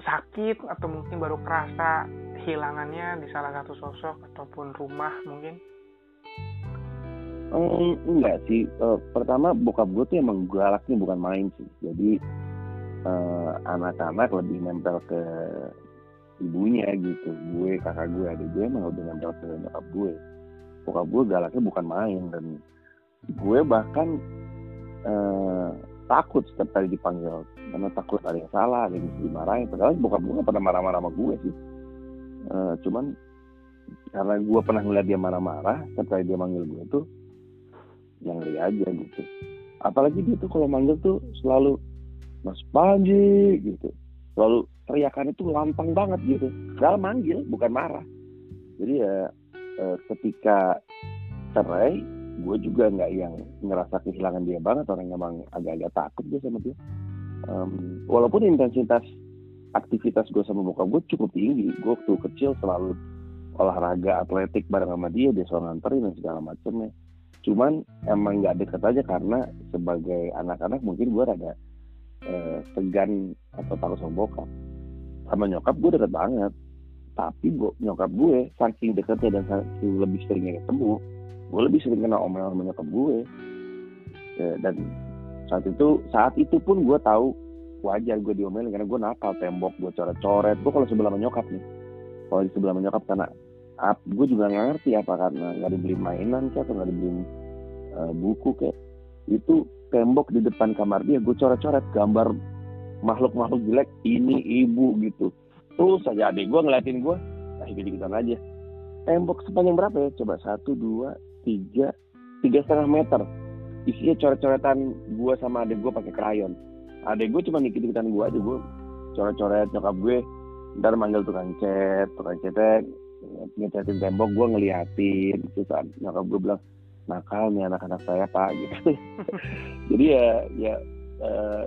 sakit atau mungkin baru kerasa hilangannya di salah satu sosok ataupun rumah mungkin? Em, enggak sih. Eh, pertama bokap gue tuh emang galaknya bukan main sih. Jadi eh, anak-anak lebih nempel ke ibunya gitu. Gue kakak gue adik gue emang udah nempel ke nyokap gue. Bokap gue galaknya bukan main dan gue bahkan eh, takut setiap kali dipanggil. Karena takut ada yang salah ada yang dimarahin. Padahal bokap gue gak pernah marah-marah sama gue sih. Eh, cuman karena gue pernah ngeliat dia marah-marah setiap kali dia manggil gue tuh yang ngeri aja gitu. Apalagi dia tuh kalau manggil tuh selalu Mas Panji gitu. Selalu teriakan itu lantang banget gitu. Dalam manggil bukan marah. Jadi ya eh, ketika cerai gue juga nggak yang ngerasa kehilangan dia banget. Orang emang agak-agak takut gue sama dia. Em, walaupun intensitas aktivitas gue sama bokap gue cukup tinggi. Gue waktu kecil selalu olahraga atletik bareng sama dia dia selalu nganterin dan segala macamnya. Cuman emang nggak deket aja karena sebagai anak-anak mungkin gue rada eh, segan atau takut sama bokap sama nyokap gue deket banget. Tapi bo, nyokap gue saking deketnya dan saking lebih seringnya ketemu gue lebih sering kena omelan sama nyokap gue. Eh, dan saat itu saat itu pun gue tahu wajar gue diomelin karena gue nakal tembok gue coret-coret. Gue kalau sebelah sama nyokap nih kalau di sebelah sama nyokap karena ap- gue juga nggak ngerti apa karena nggak dibeli mainan kayak atau nggak dibeli eh, buku kayak itu tembok di depan kamar dia gue coret-coret gambar makhluk-makhluk jelek ini ibu gitu. Terus saja adik gue ngeliatin gue nah ikut ikutan aja. Tembok sepanjang berapa ya? Coba satu dua tiga tiga setengah meter. Isinya coret-coretan gue sama adik gue pakai krayon. Adik gue cuma ikut ikutan gue aja gue coret-coret nyokap gue ntar manggil tukang cat tukang cetek ngecatin tembok gue ngeliatin terus ad- nyokap gue bilang nakal nih anak-anak saya pak gitu. Jadi ya ya eh,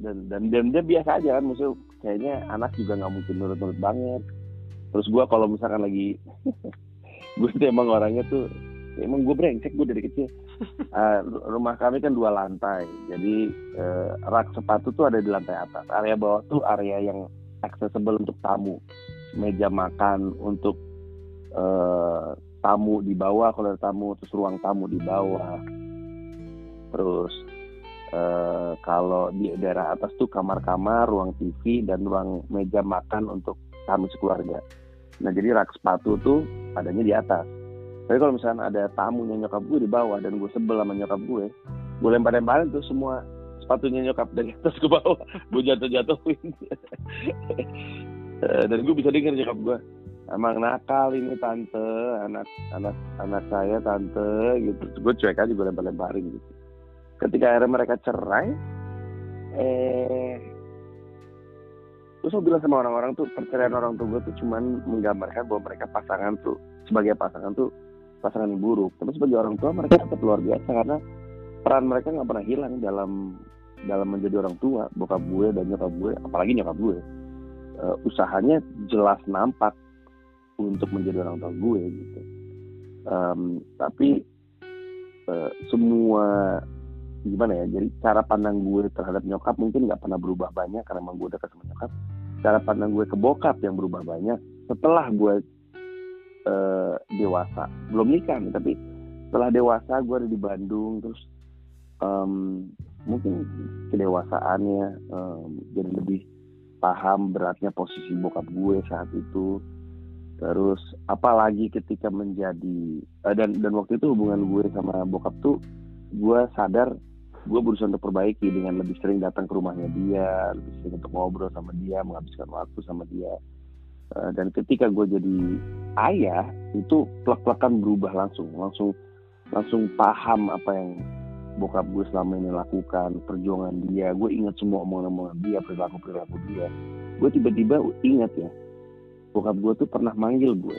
dan dan dan dia biasa aja kan maksudnya kayaknya anak juga nggak mungkin nurut-nurut banget. Terus gue kalau misalkan lagi gue tuh emang orangnya tuh emang gue brengsek gue dari kecil. Eh, rumah kami kan dua lantai jadi eh, rak sepatu tuh ada di lantai atas. Area bawah tuh area yang accessible untuk tamu meja makan untuk eh, tamu di bawah kalau ada tamu terus ruang tamu di bawah. Terus eh, kalau di daerah atas tuh kamar-kamar ruang TV dan ruang meja makan untuk kami sekeluarga. Nah jadi rak sepatu tuh adanya di atas. Tapi kalau misalnya ada tamunya nyokap gue di bawah dan gue sebel sama nyokap gue gue lempar-lemparin tuh semua sepatunya nyokap dari atas ke bawah. Gue jatuh-jatuhin. Eh, dan gue bisa dengar nyokap gue emang nakal ini tante. Anak anak anak saya tante gitu. Gue cuek aja gue lempar-lemparin gitu. Ketika akhirnya mereka cerai eh terus gue bilang sama orang-orang tuh perceraian orang tua gue tuh cuman menggambarkan bahwa mereka pasangan tuh sebagai pasangan tuh pasangan yang buruk. Tapi sebagai orang tua mereka tetap luar biasa karena peran mereka nggak pernah hilang dalam dalam menjadi orang tua. Bokap gue dan nyokap gue apalagi nyokap gue uh, usahanya jelas nampak untuk menjadi orang tua gue gitu. Um, tapi uh, semua gimana ya jadi cara pandang gue terhadap nyokap mungkin nggak pernah berubah banyak karena emang gue dekat sama nyokap. Cara pandang gue ke bokap yang berubah banyak setelah gue uh, dewasa. Belum nikah nih tapi setelah dewasa gue ada di Bandung terus um, mungkin kedewasaannya um, jadi lebih paham beratnya posisi bokap gue saat itu terus apalagi ketika menjadi uh, dan dan waktu itu hubungan gue sama bokap tuh gue sadar gue berusaha untuk perbaiki dengan lebih sering datang ke rumahnya dia lebih sering untuk ngobrol sama dia menghabiskan waktu sama dia. Uh, dan ketika gue jadi ayah itu plek-plekan berubah langsung. Langsung langsung paham apa yang bokap gue selama ini lakukan perjuangan dia. Gue ingat semua omongan-omongan dia perilaku perilaku dia. Gue tiba-tiba ingat ya bokap gue tuh pernah manggil gue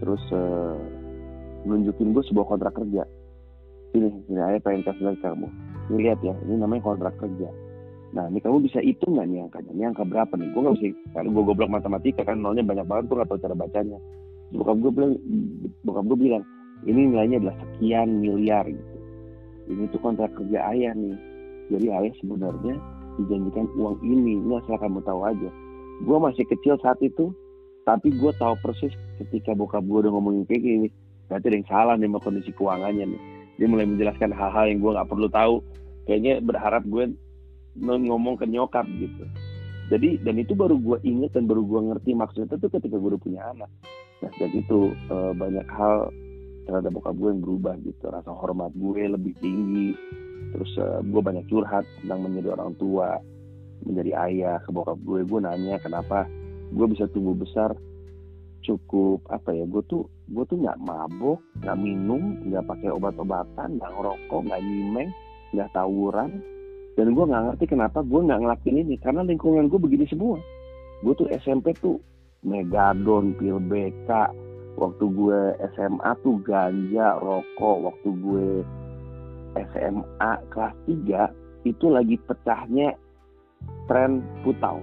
terus uh, nunjukin gue sebuah kontrak kerja. Ini ini ayah pengen kasih kamu. Ini lihat ya ini namanya kontrak kerja. Nah ini kamu bisa hitung nggak nih angkanya? Ini angka berapa nih? Gue nggak bisa karena gue goblok matematika kan nolnya banyak banget tuh nggak tahu cara bacanya. Bokap gue bilang bokap gue bilang ini nilainya adalah sekian miliar gitu. Ini tuh kontrak kerja ayah nih. Jadi ayah sebenarnya dijanjikan uang ini. Ini asal kamu tahu aja gue masih kecil saat itu tapi gue tahu persis ketika bokap gue udah ngomongin kayak gini berarti ada yang salah nih sama kondisi keuangannya nih. Dia mulai menjelaskan hal-hal yang gue nggak perlu tahu. Kayaknya berharap gue ngomong ke nyokap gitu. Jadi dan itu baru gue inget dan baru gue ngerti maksudnya itu ketika gue udah punya anak. Nah sejak itu eh, banyak hal terhadap bokap gue yang berubah gitu. Rasa hormat gue lebih tinggi. Terus uh, gue banyak curhat tentang menjadi orang tua menjadi ayah ke bokap gue gue nanya kenapa gue bisa tumbuh besar cukup apa ya gue tuh gue tuh nggak mabuk nggak minum nggak pakai obat-obatan nggak ngerokok nggak nyimeng nggak tawuran dan gue nggak ngerti kenapa gue nggak ngelakuin ini karena lingkungan gue begini semua. Gue tuh SMP tuh megadon pil BK waktu gue SMA tuh ganja rokok waktu gue SMA kelas 3 itu lagi pecahnya tren putau.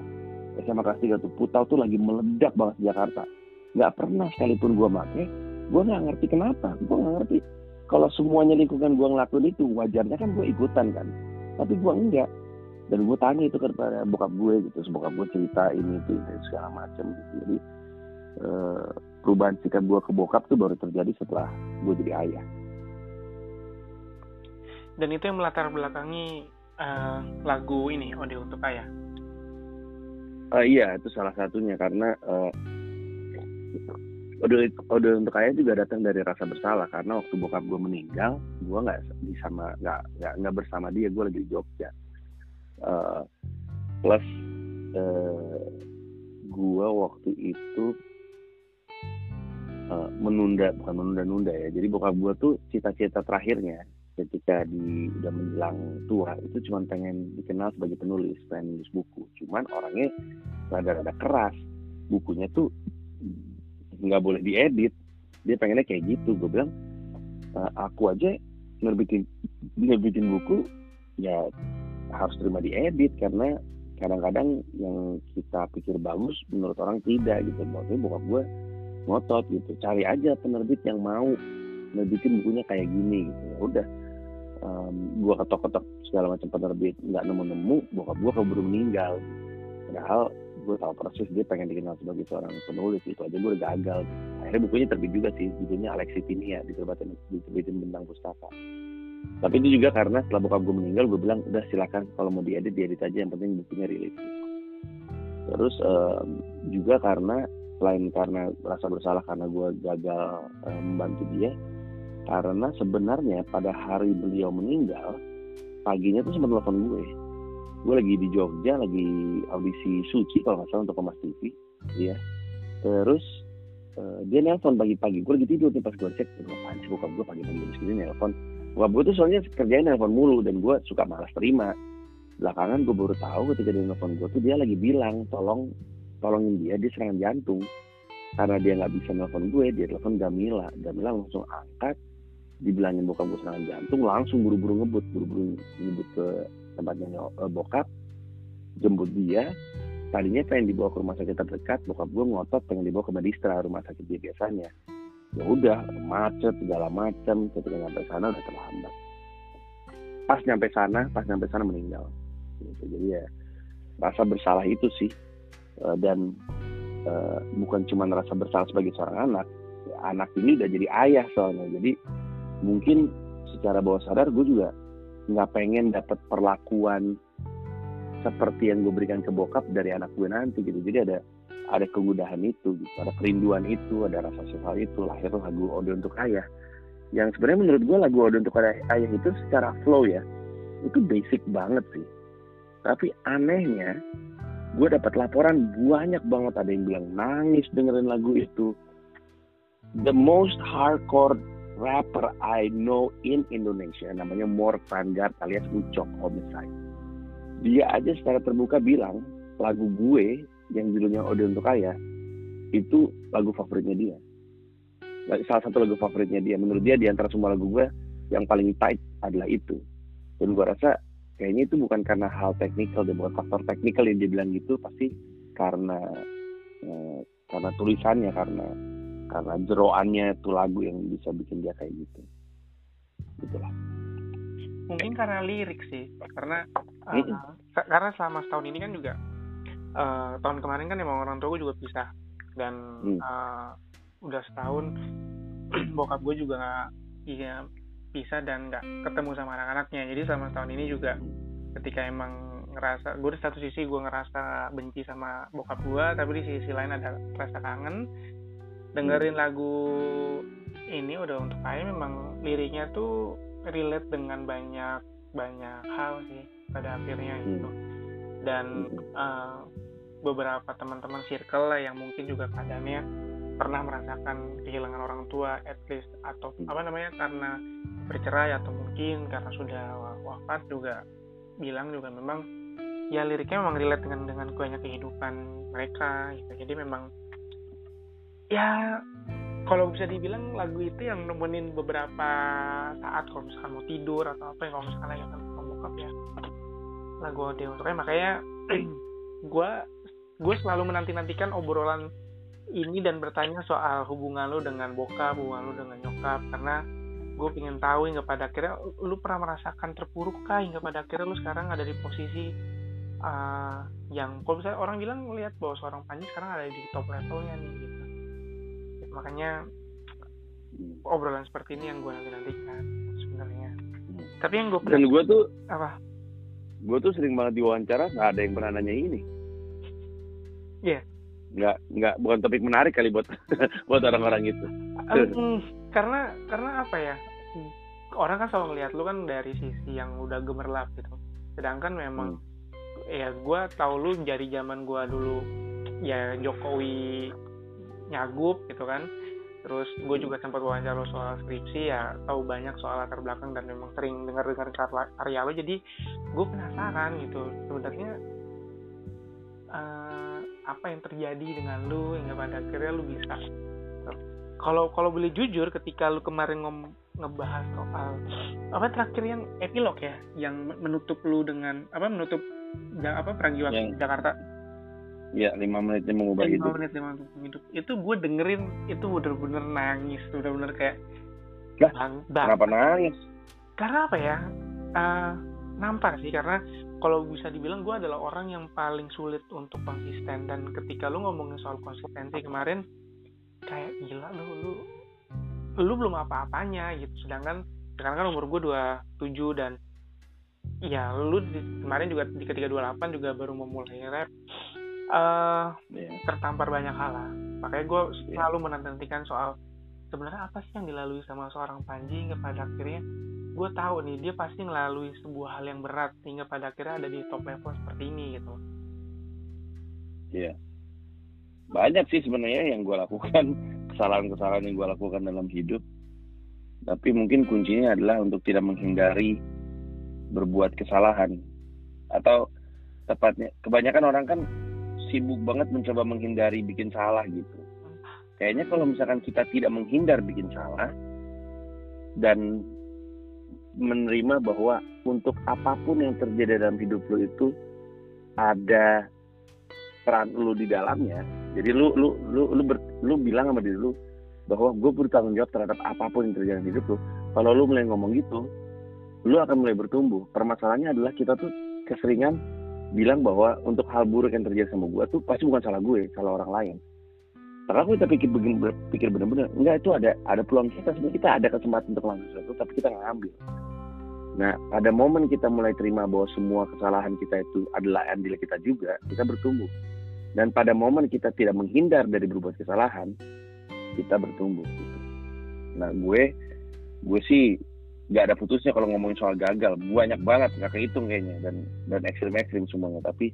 SMA kelas 3 tuh putau tuh lagi meledak banget di Jakarta. Nggak pernah sekalipun gue make gue nggak ngerti kenapa. Gue nggak ngerti. Kalau semuanya lingkungan gue ngelakuin itu wajarnya kan gue ikutan kan. Tapi gue enggak. Dan gue tanya itu kepada bokap gue gitu bokap gue cerita ini itu, itu segala macam gitu. Jadi eh, perubahan sikap gue ke bokap tuh baru terjadi setelah gue jadi ayah. Dan itu yang melatar belakangi uh, lagu ini Ode untuk ayah? Uh, iya itu salah satunya karena uh, Ode, Ode untuk ayah juga datang dari rasa bersalah karena waktu bokap gue meninggal gue nggak sama nggak nggak bersama dia gue lagi di Jogja. Uh, plus uh, gue waktu itu menunda bukan menunda-nunda ya jadi bokap gue tuh cita-cita terakhirnya ketika di udah menjelang tua itu cuma pengen dikenal sebagai penulis pengen nulis buku. Cuman orangnya rada-rada keras. Bukunya tuh nggak boleh diedit. Dia pengennya kayak gitu. Gue bilang e, aku aja nerbitin nerbitin buku ya harus terima diedit. Karena kadang-kadang yang kita pikir bagus menurut orang tidak gitu. Makanya bokap gue ngotot gitu. Cari aja penerbit yang mau nerbitin bukunya kayak gini gitu. Ya udah um, gue ketok-ketok segala macam penerbit nggak nemu-nemu bokap gue keburu meninggal. Padahal gue tahu persis dia pengen dikenal sebagai seorang penulis itu aja gue gagal. Akhirnya bukunya terbit juga sih judulnya Alexitinia diterbitin diterbitin bentang pustaka tapi itu juga karena setelah bokap gue meninggal gue bilang udah silakan kalau mau diedit diedit aja yang penting bukunya rilis. Terus um, juga karena selain karena rasa bersalah karena gue gagal uh, membantu dia karena sebenarnya pada hari beliau meninggal paginya tuh sempat telepon gue. Gue lagi di Jogja lagi audisi suci kalau nggak salah untuk Kompas TV ya terus uh, dia nelpon pagi-pagi. Gue lagi tidur nih pas gue cek apaan sih bokap gue pagi-pagi jam segini nelpon bokap gue tuh soalnya kerjanya nelpon mulu dan gue suka malas terima. Belakangan gue baru tahu ketika dia nelfon gue tuh dia lagi bilang tolong tolongin dia dia serangan jantung. Karena dia nggak bisa nelfon gue dia telepon Gamila. Gamila langsung angkat dibilangin bokap gue serangan jantung langsung buru-buru ngebut buru-buru ngebut ke tempatnya uh, bokap jemput dia. Tadinya pengen dibawa ke rumah sakit terdekat bokap gue ngotot pengen dibawa ke Medistra rumah sakit dia biasanya. Ya udah macet segala macam ketika nyampe sana udah terlambat. Pas nyampe sana pas nyampe sana meninggal. Gitu. jadi ya rasa bersalah itu sih. Uh, dan uh, bukan cuma rasa bersalah sebagai seorang anak anak ini udah jadi ayah soalnya. Jadi mungkin secara bawah sadar gue juga nggak pengen dapat perlakuan seperti yang gue berikan ke bokap dari anak gue nanti gitu. Jadi ada ada kemudahan itu gitu ada kerinduan itu ada rasa sosial itu. Lahir lagu Ode untuk ayah. Yang sebenarnya menurut gue lagu Ode untuk ayah itu secara flow ya itu basic banget sih. Tapi anehnya gue dapat laporan banyak banget. Ada yang bilang nangis dengerin lagu itu. The most hardcore rapper I know in Indonesia namanya Mor Vanguard alias Ucok Homicide. Dia aja secara terbuka bilang lagu gue yang judulnya Ode untuk Ayah itu lagu favoritnya dia. Salah satu lagu favoritnya dia. Menurut dia di antara semua lagu gue yang paling tight adalah itu. Dan gue rasa kayaknya itu bukan karena hal teknikal dan bukan faktor teknikal yang dia bilang gitu pasti karena eh, karena tulisannya karena karena jeroannya itu lagu yang bisa bikin dia kayak gitu. Gitulah mungkin karena lirik sih. Karena uh, karena selama setahun ini kan juga uh, tahun kemarin kan emang orang tua gue juga pisah. Dan uh, udah setahun bokap gue juga iya pisah dan nggak ketemu sama anak-anaknya. Jadi selama tahun ini juga ketika emang ngerasa gue di satu sisi gue ngerasa benci sama bokap gue tapi di sisi lain ada rasa kangen dengerin lagu ini udah untuk saya memang liriknya tuh relate dengan banyak banyak hal sih pada akhirnya hmm. gitu dan uh, beberapa teman-teman circle lah yang mungkin juga keadaannya pernah merasakan kehilangan orang tua at least atau hmm. apa namanya karena bercerai atau mungkin karena sudah wafat juga bilang juga memang ya liriknya memang relate dengan dengan banyak kehidupan mereka gitu. jadi memang ya kalau bisa dibilang lagu itu yang nemenin beberapa saat kalau misalkan mau tidur atau apa yang kalau misalkan lagi akan bokap ya. Lagu audio untuknya makanya gue gue selalu menanti nantikan obrolan ini dan bertanya soal hubungan lo dengan bokap hubungan lo dengan nyokap karena gue pengen tahu hingga pada akhirnya lu pernah merasakan terpuruk kah hingga pada akhirnya lu sekarang ada di posisi uh, yang kalau misalnya orang bilang melihat bahwa seorang Panji sekarang ada di top levelnya nih gitu makanya obrolan seperti ini yang gue nanti nantikan sebenarnya tapi yang gue dan gue tuh apa gue tuh sering banget diwawancara nggak ada yang pernah nanya ini Iya. Yeah. Nggak nggak bukan topik menarik kali buat buat orang-orang itu. Um, karena karena apa ya? orang kan selalu ngeliat lu kan dari sisi yang udah gemerlap gitu sedangkan memang hmm. ya gue tau lu dari zaman gue dulu ya Jokowi nyagup gitu kan. Terus gue juga sempat wawancara lo soal skripsi ya tahu banyak soal latar belakang dan memang sering dengar dengar karya lo. Jadi gue penasaran gitu sebenarnya uh, apa yang terjadi dengan lu hingga pada akhirnya lu bisa kalau kalau boleh jujur ketika lu kemarin ngom, ngebahas soal apa terakhir yang epilog ya yang menutup lu dengan apa menutup apa pragiwaktu Jakarta ya lima menitnya mengubah lima hidup. menit lima menit hidup. Itu gue dengerin itu bener-bener nangis bener-bener kayak lah bang, bang. kenapa nangis? Karena apa ya? Uh, nampar sih karena kalau bisa dibilang gue adalah orang yang paling sulit untuk konsisten. Dan ketika lu ngomongin soal konsistensi kemarin kayak gila lu lu lu belum apa-apanya gitu. Sedangkan sekarang kan umur gue 27 dan ya lu di, kemarin juga di ketika 28 juga baru memulai rap uh, yeah. tertampar banyak hal lah. Makanya gue selalu menantikan soal sebenarnya apa sih yang dilalui sama seorang Panji hingga pada akhirnya gue tahu nih dia pasti melalui sebuah hal yang berat hingga pada akhirnya ada di top level seperti ini gitu. Iya. Banyak sih sebenarnya yang gue lakukan kesalahan-kesalahan yang gue lakukan dalam hidup. Tapi mungkin kuncinya adalah untuk tidak menghindari berbuat kesalahan. Atau tepatnya kebanyakan orang kan sibuk banget mencoba menghindari bikin salah gitu. Kayaknya kalau misalkan kita tidak menghindar bikin salah dan menerima bahwa untuk apa pun yang terjadi dalam hidup lo itu ada peran lu di dalamnya jadi lu lu lu lu, ber, lu bilang sama diri lu bahwa gue bertanggung jawab terhadap apa pun yang terjadi dalam hidup lu. Kalau lu mulai ngomong gitu lu akan mulai bertumbuh. Permasalahannya adalah kita tuh keseringan bilang bahwa untuk hal buruk yang terjadi sama gue tuh pasti bukan salah gue salah orang lain. Karena aku kita pikir begini pikir benar-benar enggak itu ada ada peluang kita. Sebenarnya kita ada kesempatan untuk melakukan sesuatu tapi kita nggak ambil nah pada momen kita mulai terima bahwa semua kesalahan kita itu adalah andil kita juga kita bertumbuh. Dan pada momen kita tidak menghindar dari berbuat kesalahan kita bertumbuh gitu. nah gue gue sih nggak ada putusnya kalau ngomongin soal gagal. Banyak banget nggak kehitung kayaknya. Dan dan ekstrim ekstrim semuanya. Tapi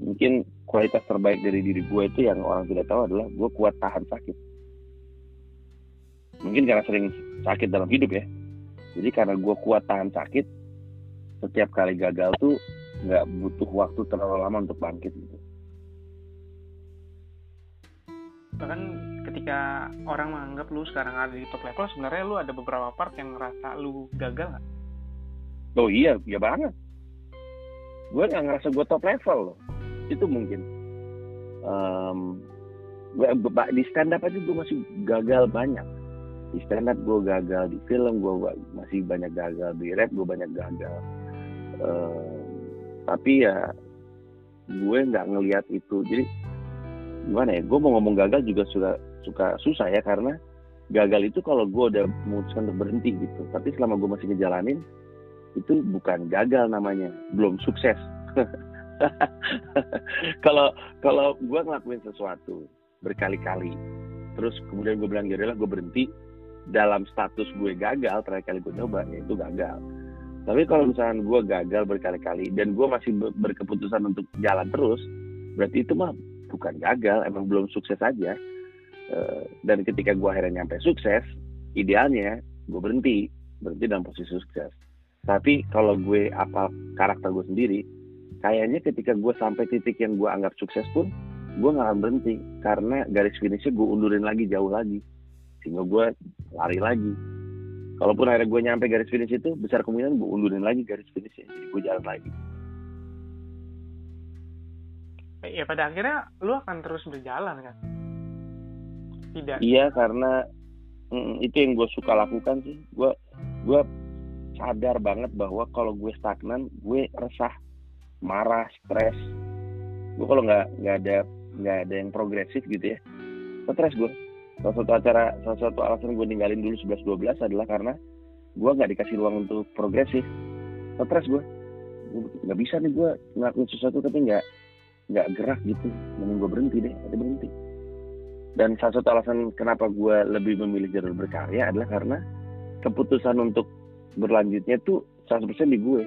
mungkin kualitas terbaik dari diri gue itu yang orang tidak tahu adalah gue kuat tahan sakit. Mungkin karena sering sakit dalam hidup ya. Jadi karena gue kuat tahan sakit setiap kali gagal tuh nggak butuh waktu terlalu lama untuk bangkit gitu. Bahkan ketika orang menganggap lu sekarang ada di top level sebenarnya lu ada beberapa part yang ngerasa lu gagal gak? oh iya iya banget. Gue nggak ngerasa gue top level loh. Itu mungkin. Um, gue, di stand up aja gue masih gagal banyak. Di stand up gue gagal di film gue masih banyak gagal di rap gue banyak gagal. Um, tapi ya gue nggak ngelihat itu. Jadi gimana ya gue mau ngomong gagal juga suka suka susah ya karena gagal itu kalau gue udah memutuskan untuk berhenti gitu. Tapi selama gue masih ngejalanin itu bukan gagal namanya belum sukses. Kalau kalau gue ngelakuin sesuatu berkali-kali terus kemudian gue bilang ya gue berhenti dalam status gue gagal terakhir kali gue coba ya itu gagal. Tapi kalau misalnya gue gagal berkali-kali dan gue masih berkeputusan untuk jalan terus berarti itu mah bukan gagal emang belum sukses aja uh, dan ketika gue akhirnya nyampe sukses idealnya gue berhenti berhenti dalam posisi sukses. Tapi kalau gue apa karakter gue sendiri kayaknya ketika gue sampai titik yang gue anggap sukses pun gue nggak akan berhenti. Karena garis finishnya gue undurin lagi jauh lagi. Sehingga gue lari lagi. Kalaupun akhirnya gue nyampe garis finish itu besar kemungkinan gue undurin lagi garis finishnya. Jadi gue jalan lagi. Ya pada akhirnya lu akan terus berjalan kan tidak. Iya karena mm, itu yang gue suka lakukan sih. Gue gue sadar banget bahwa kalau gue stagnan gue resah marah stres. Gue kalau nggak nggak ada nggak ada yang progresif gitu ya stres gue salah satu acara salah satu alasan gue ninggalin dulu 11 12 adalah karena gue nggak dikasih ruang untuk progresif. Stres gue nggak bisa nih gue ngelakuin sesuatu tapi nggak nggak gerak gitu. Mending gue berhenti deh ada berhenti dan salah satu alasan kenapa gue lebih memilih jalur berkarya adalah karena keputusan untuk berlanjutnya tuh 100% di gue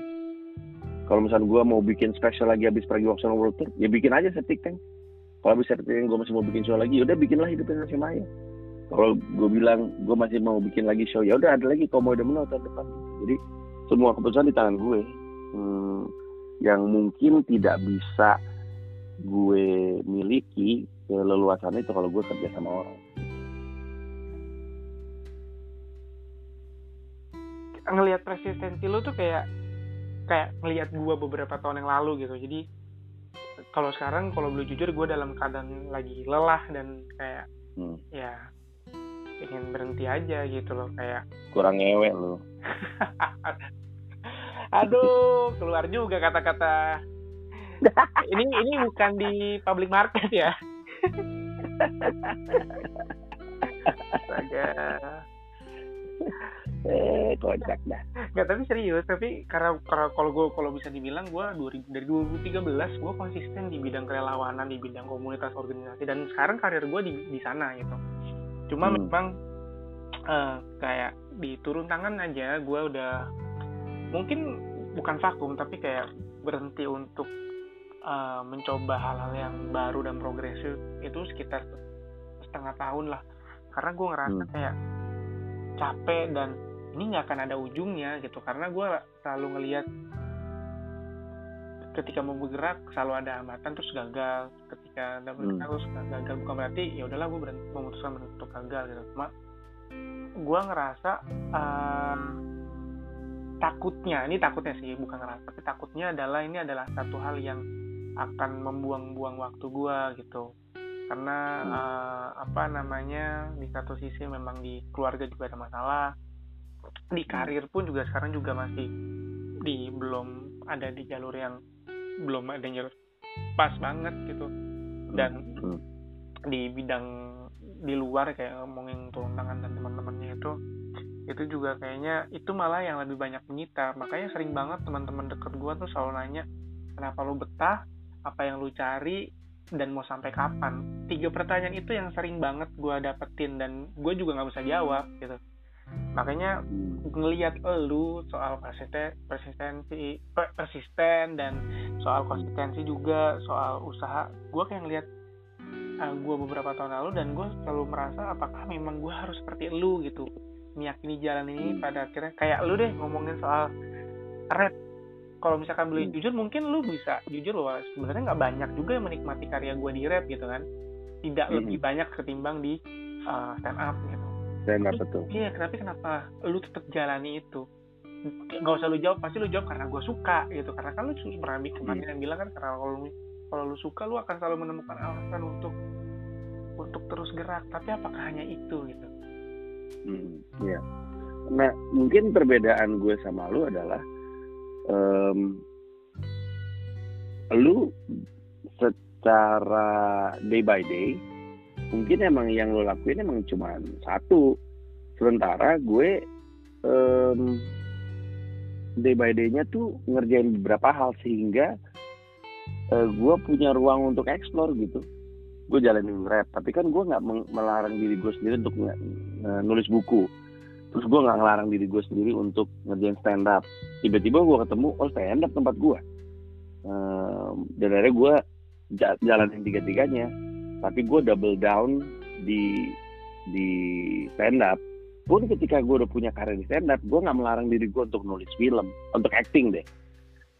kalau misalnya gue mau bikin special lagi habis pergi Waksan World Tour ya bikin aja setik tank kalau bisa yang gue masih mau bikin show lagi ya udah bikinlah hidupnya si Maya. Kalau gue bilang gue masih mau bikin lagi show ya udah ada lagi kalau mau udah tahun depan. Jadi semua keputusan di tangan gue hmm, yang mungkin tidak bisa gue miliki keleluasan itu kalau gue kerja sama orang ngelihat persistensi lo tuh kayak kayak ngelihat gue beberapa tahun yang lalu gitu jadi kalau sekarang kalau boleh jujur gue dalam keadaan lagi lelah dan kayak hmm. ya ingin berhenti aja gitu loh kayak kurang ngewe lo aduh keluar juga kata-kata ini ini bukan di public market ya. Eh kocak dah. Nggak tapi serius tapi karena karena kalau gue kalau bisa dibilang gue dari 2013 gue konsisten di bidang kerelawanan di bidang komunitas organisasi dan sekarang karir gue di di sana gitu. Cuma hmm. memang uh, kayak diturun tangan aja gue udah mungkin bukan vakum tapi kayak berhenti untuk uh, mencoba hal-hal yang baru dan progresif itu sekitar setengah tahun lah karena gue ngerasa hmm. kayak capek dan ini nggak akan ada ujungnya gitu karena gue selalu ngelihat ketika mau bergerak selalu ada hambatan terus gagal ketika ada bergerak hmm. terus gagal bukan berarti ya udahlah gue berhenti memutuskan untuk gagal gitu cuma gue ngerasa uh, takutnya ini takutnya sih bukan ngerasa tapi takutnya adalah ini adalah satu hal yang akan membuang-buang waktu gue gitu karena hmm. uh, apa namanya di satu sisi memang di keluarga juga ada masalah di hmm. karir pun juga sekarang juga masih di belum ada di jalur yang belum ada jalur pas banget gitu dan hmm. di bidang di luar kayak ngomongin turun tangan dan teman-temannya itu itu juga kayaknya itu malah yang lebih banyak menyita makanya sering banget teman-teman deket gue tuh selalu nanya kenapa lu betah apa yang lu cari dan mau sampai kapan. Tiga pertanyaan itu yang sering banget gue dapetin dan gue juga nggak bisa jawab gitu. Makanya ngelihat lu soal persisten persistensi persisten dan soal konsistensi juga soal usaha gue kayak ngelihat uh, eh, gue beberapa tahun lalu dan gue selalu merasa apakah memang gue harus seperti lu gitu. Meyakini jalan ini pada akhirnya kayak lu deh ngomongin soal rap kalau misalkan beli hmm. jujur mungkin lu bisa jujur loh sebenarnya nggak banyak juga yang menikmati karya gue di rap gitu kan. Tidak hmm. lebih banyak ketimbang di uh, stand up gitu. Stand up betul. iya kenapa kenapa lu tetap jalani itu? Nggak usah lu jawab pasti lu jawab karena gue suka gitu. Karena kan lu pernah kemarin hmm. yang bilang kan karena kalau lu kalau lu suka lu akan selalu menemukan alasan untuk untuk terus gerak. Tapi apakah hanya itu gitu? Hmm, iya. Nah mungkin perbedaan gue sama lu adalah um, lu secara day by day mungkin emang yang lo lakuin emang cuma satu. Sementara gue um, day by day-nya tuh ngerjain beberapa hal sehingga uh, gue punya ruang untuk explore gitu. Gue jalanin rap tapi kan gue nggak melarang diri gue sendiri untuk nulis buku terus gue nggak ngelarang diri gue sendiri untuk ngerjain stand up tiba-tiba gue ketemu oh stand up tempat gue um, dan akhirnya gue jalanin tiga-tiganya. Tapi gue double down di di stand up pun ketika gue udah punya karir di stand up gue nggak melarang diri gue untuk nulis film untuk acting deh.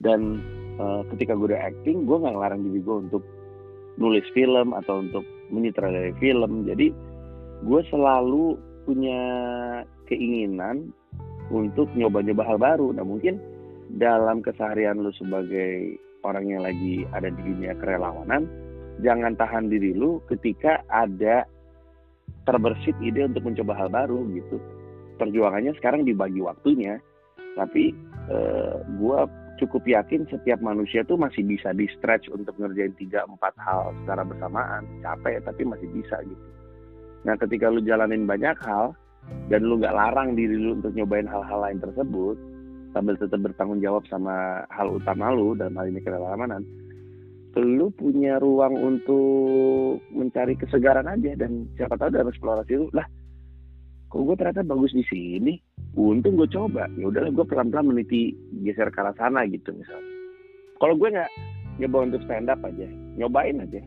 Dan uh, ketika gue udah acting gue nggak ngelarang diri gue untuk nulis film atau untuk menyutradarai film. Jadi gue selalu punya keinginan untuk nyoba-nyoba hal baru. Nah mungkin dalam keseharian lu sebagai orang yang lagi ada di dunia kerelawanan, jangan tahan diri lu ketika ada terbersit ide untuk mencoba hal baru gitu. Perjuangannya sekarang dibagi waktunya, tapi eh, gue cukup yakin setiap manusia tuh masih bisa di stretch untuk ngerjain tiga empat hal secara bersamaan. Capek tapi masih bisa gitu. Nah ketika lu jalanin banyak hal, dan lu nggak larang diri lu untuk nyobain hal-hal lain tersebut sambil tetap bertanggung jawab sama hal utama lu dalam hal ini kerelamanan lu punya ruang untuk mencari kesegaran aja dan siapa tahu dalam eksplorasi lu lah kok gue ternyata bagus di sini? Untung gue coba. Ya udahlah gue pelan-pelan meniti geser ke arah sana gitu misalnya. Kalau gue nggak nyoba untuk stand up aja nyobain aja.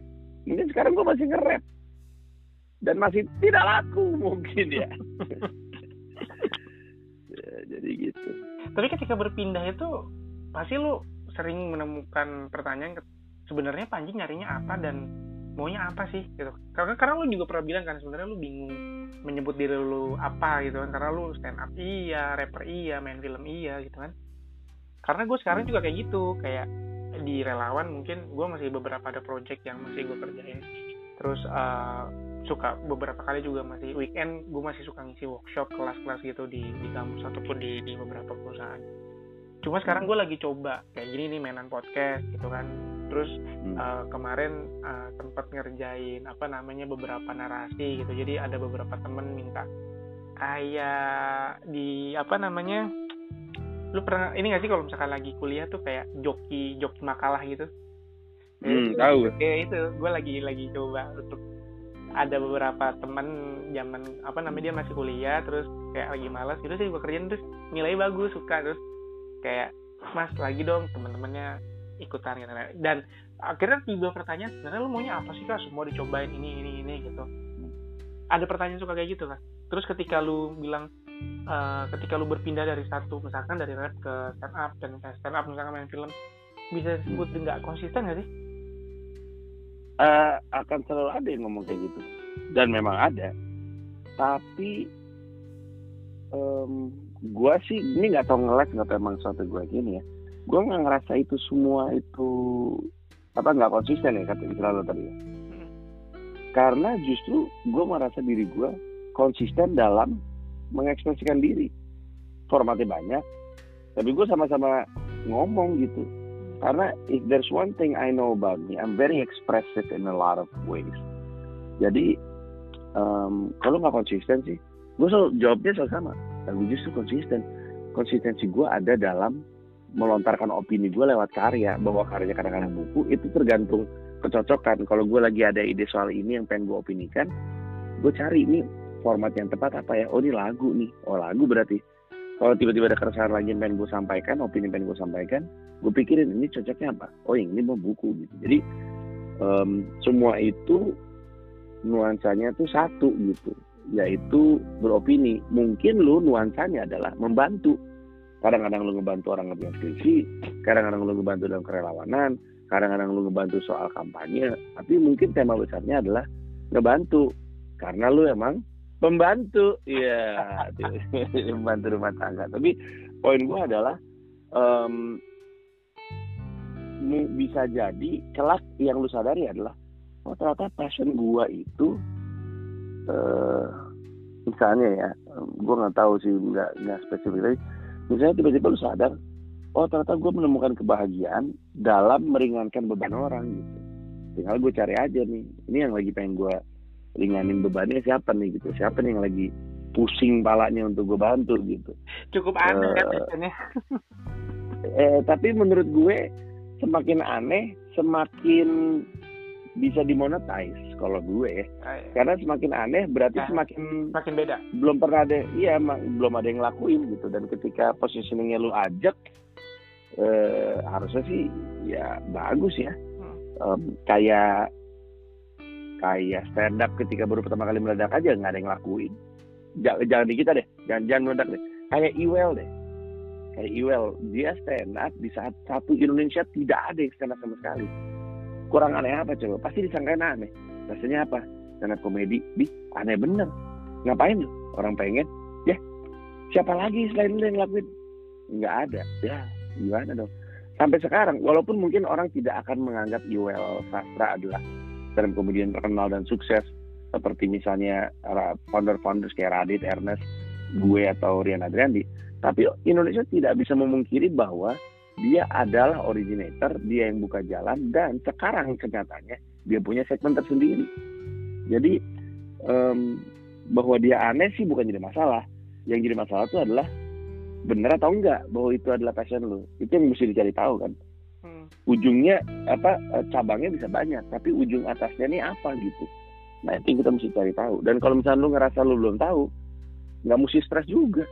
Ini sekarang gue masih nge-rap dan masih tidak laku mungkin ya. ya jadi gitu. Tapi ketika berpindah itu pasti lu sering menemukan pertanyaan sebenarnya Panji nyarinya apa dan maunya apa sih gitu. Karena karena lu juga pernah bilang kan sebenarnya lu bingung menyebut diri lu apa gitu kan. Karena lu stand up iya rapper iya main film iya gitu kan. Karena gue sekarang juga kayak gitu kayak di relawan mungkin gue masih beberapa ada project yang masih gue kerjain. Terus uh, suka beberapa kali juga masih weekend gue masih suka ngisi workshop kelas-kelas gitu di di kampus ataupun di di beberapa perusahaan. Cuma sekarang gue lagi coba kayak gini nih mainan podcast gitu kan. Terus hmm. uh, kemarin uh, tempat ngerjain apa namanya beberapa narasi gitu. Jadi ada beberapa temen minta kayak di apa namanya lu pernah ini gak sih kalau misalkan lagi kuliah tuh kayak joki joki makalah gitu? Hmm, tahu. Kayak itu gue lagi lagi coba untuk ada beberapa teman zaman apa namanya dia masih kuliah terus kayak lagi malas gitu sih gue kerjain. Terus nilai bagus suka terus kayak mas lagi dong teman-temannya ikutan gitu. Dan akhirnya tiba pertanyaan sebenarnya lu maunya apa sih kak? Semua dicobain ini ini ini gitu. Ada pertanyaan suka kayak gitu kan terus ketika lu bilang uh, ketika lu berpindah dari satu misalkan dari rap ke stand up dan stand up misalkan main film bisa disebut nggak konsisten nggak sih? Uh, akan selalu ada yang ngomong kayak gitu. Dan memang ada. Tapi um, gue sih ini nggak tau ngelek nggak tau emang suatu gue gini ya. Gue nggak ngerasa itu semua itu apa nggak konsisten ya kata istilah lo tadi ya. Karena justru gue merasa diri gue konsisten dalam mengekspresikan diri. Formatnya banyak tapi gue sama-sama ngomong gitu karena if there's one thing I know about me I'm very expressive in a lot of ways. Jadi um, kalau nggak konsisten sih gue selalu jawabnya selalu sama. Dan gue justru konsisten. Konsistensi gue ada dalam melontarkan opini gue lewat karya. Bahwa karyanya kadang-kadang buku itu tergantung kecocokan. Kalau gue lagi ada ide soal ini yang pengen gue opinikan gue cari ini format yang tepat apa ya. Oh ini lagu nih. Oh lagu berarti kalau tiba-tiba ada keresahan lagi yang pengen gue sampaikan opini yang pengen gue sampaikan gue pikirin ini cocoknya apa. Oh yang ini mau buku gitu. Jadi um, semua itu nuansanya tuh satu gitu. Yaitu beropini. Mungkin lu nuansanya adalah membantu. Kadang-kadang lu ngebantu orang ngerjain skripsi kadang-kadang lu ngebantu dalam kerelawanan kadang-kadang lu ngebantu soal kampanye tapi mungkin tema besarnya adalah ngebantu. Karena lu emang pembantu. Iya pembantu rumah tangga. Tapi poin gue adalah um, bisa jadi kelak yang lu sadari adalah oh ternyata passion gue itu uh, misalnya ya gue nggak tahu sih nggak nggak spesifik misalnya tiba-tiba lu sadar oh ternyata gue menemukan kebahagiaan dalam meringankan beban orang gitu. Tinggal gue cari aja nih ini yang lagi pengen gue ringanin bebannya siapa nih gitu siapa nih yang lagi pusing palanya untuk gue bantu gitu cukup aneh uh, kan eh, tapi menurut gue semakin aneh semakin bisa dimonetize kalau gue ya. Ah, iya. Karena semakin aneh berarti nah, semakin semakin beda. Belum pernah ada iya belum ada yang ngelakuin gitu dan ketika positioningnya lu ajak eh, harusnya sih ya bagus ya. Hmm. Um, kayak kayak stand up ketika baru pertama kali meledak aja nggak ada yang lakuin jangan, jangan di kita deh jangan jangan meledak deh. Kayak Iwel deh. Kayak Iwel dia stand up di saat satu Indonesia tidak ada yang stand up sama sekali. Kurang aneh apa coba? Pasti disangkain aneh. Rasanya apa? Stand up komedi? Di aneh bener. Ngapain lu? Orang pengen? Ya siapa lagi selain lu yang lakuin nggak ada. Ya gimana dong? Sampai sekarang walaupun mungkin orang tidak akan menganggap Iwel Sastra adalah dan kemudian terkenal dan sukses seperti misalnya founder-founder kayak Radit, Ernest, gue atau Rian Adriandi. Tapi Indonesia tidak bisa memungkiri bahwa dia adalah originator, dia yang buka jalan dan sekarang kenyataannya dia punya segmen tersendiri. Jadi um, bahwa dia aneh sih bukan jadi masalah. Yang jadi masalah itu adalah benar atau enggak bahwa itu adalah passion lo. Itu yang mesti dicari tahu kan ujungnya apa eh, cabangnya bisa banyak tapi ujung atasnya ini apa gitu. Nah itu kita mesti cari tahu. Dan kalau misalnya lu ngerasa lu belum tahu nggak mesti stres juga.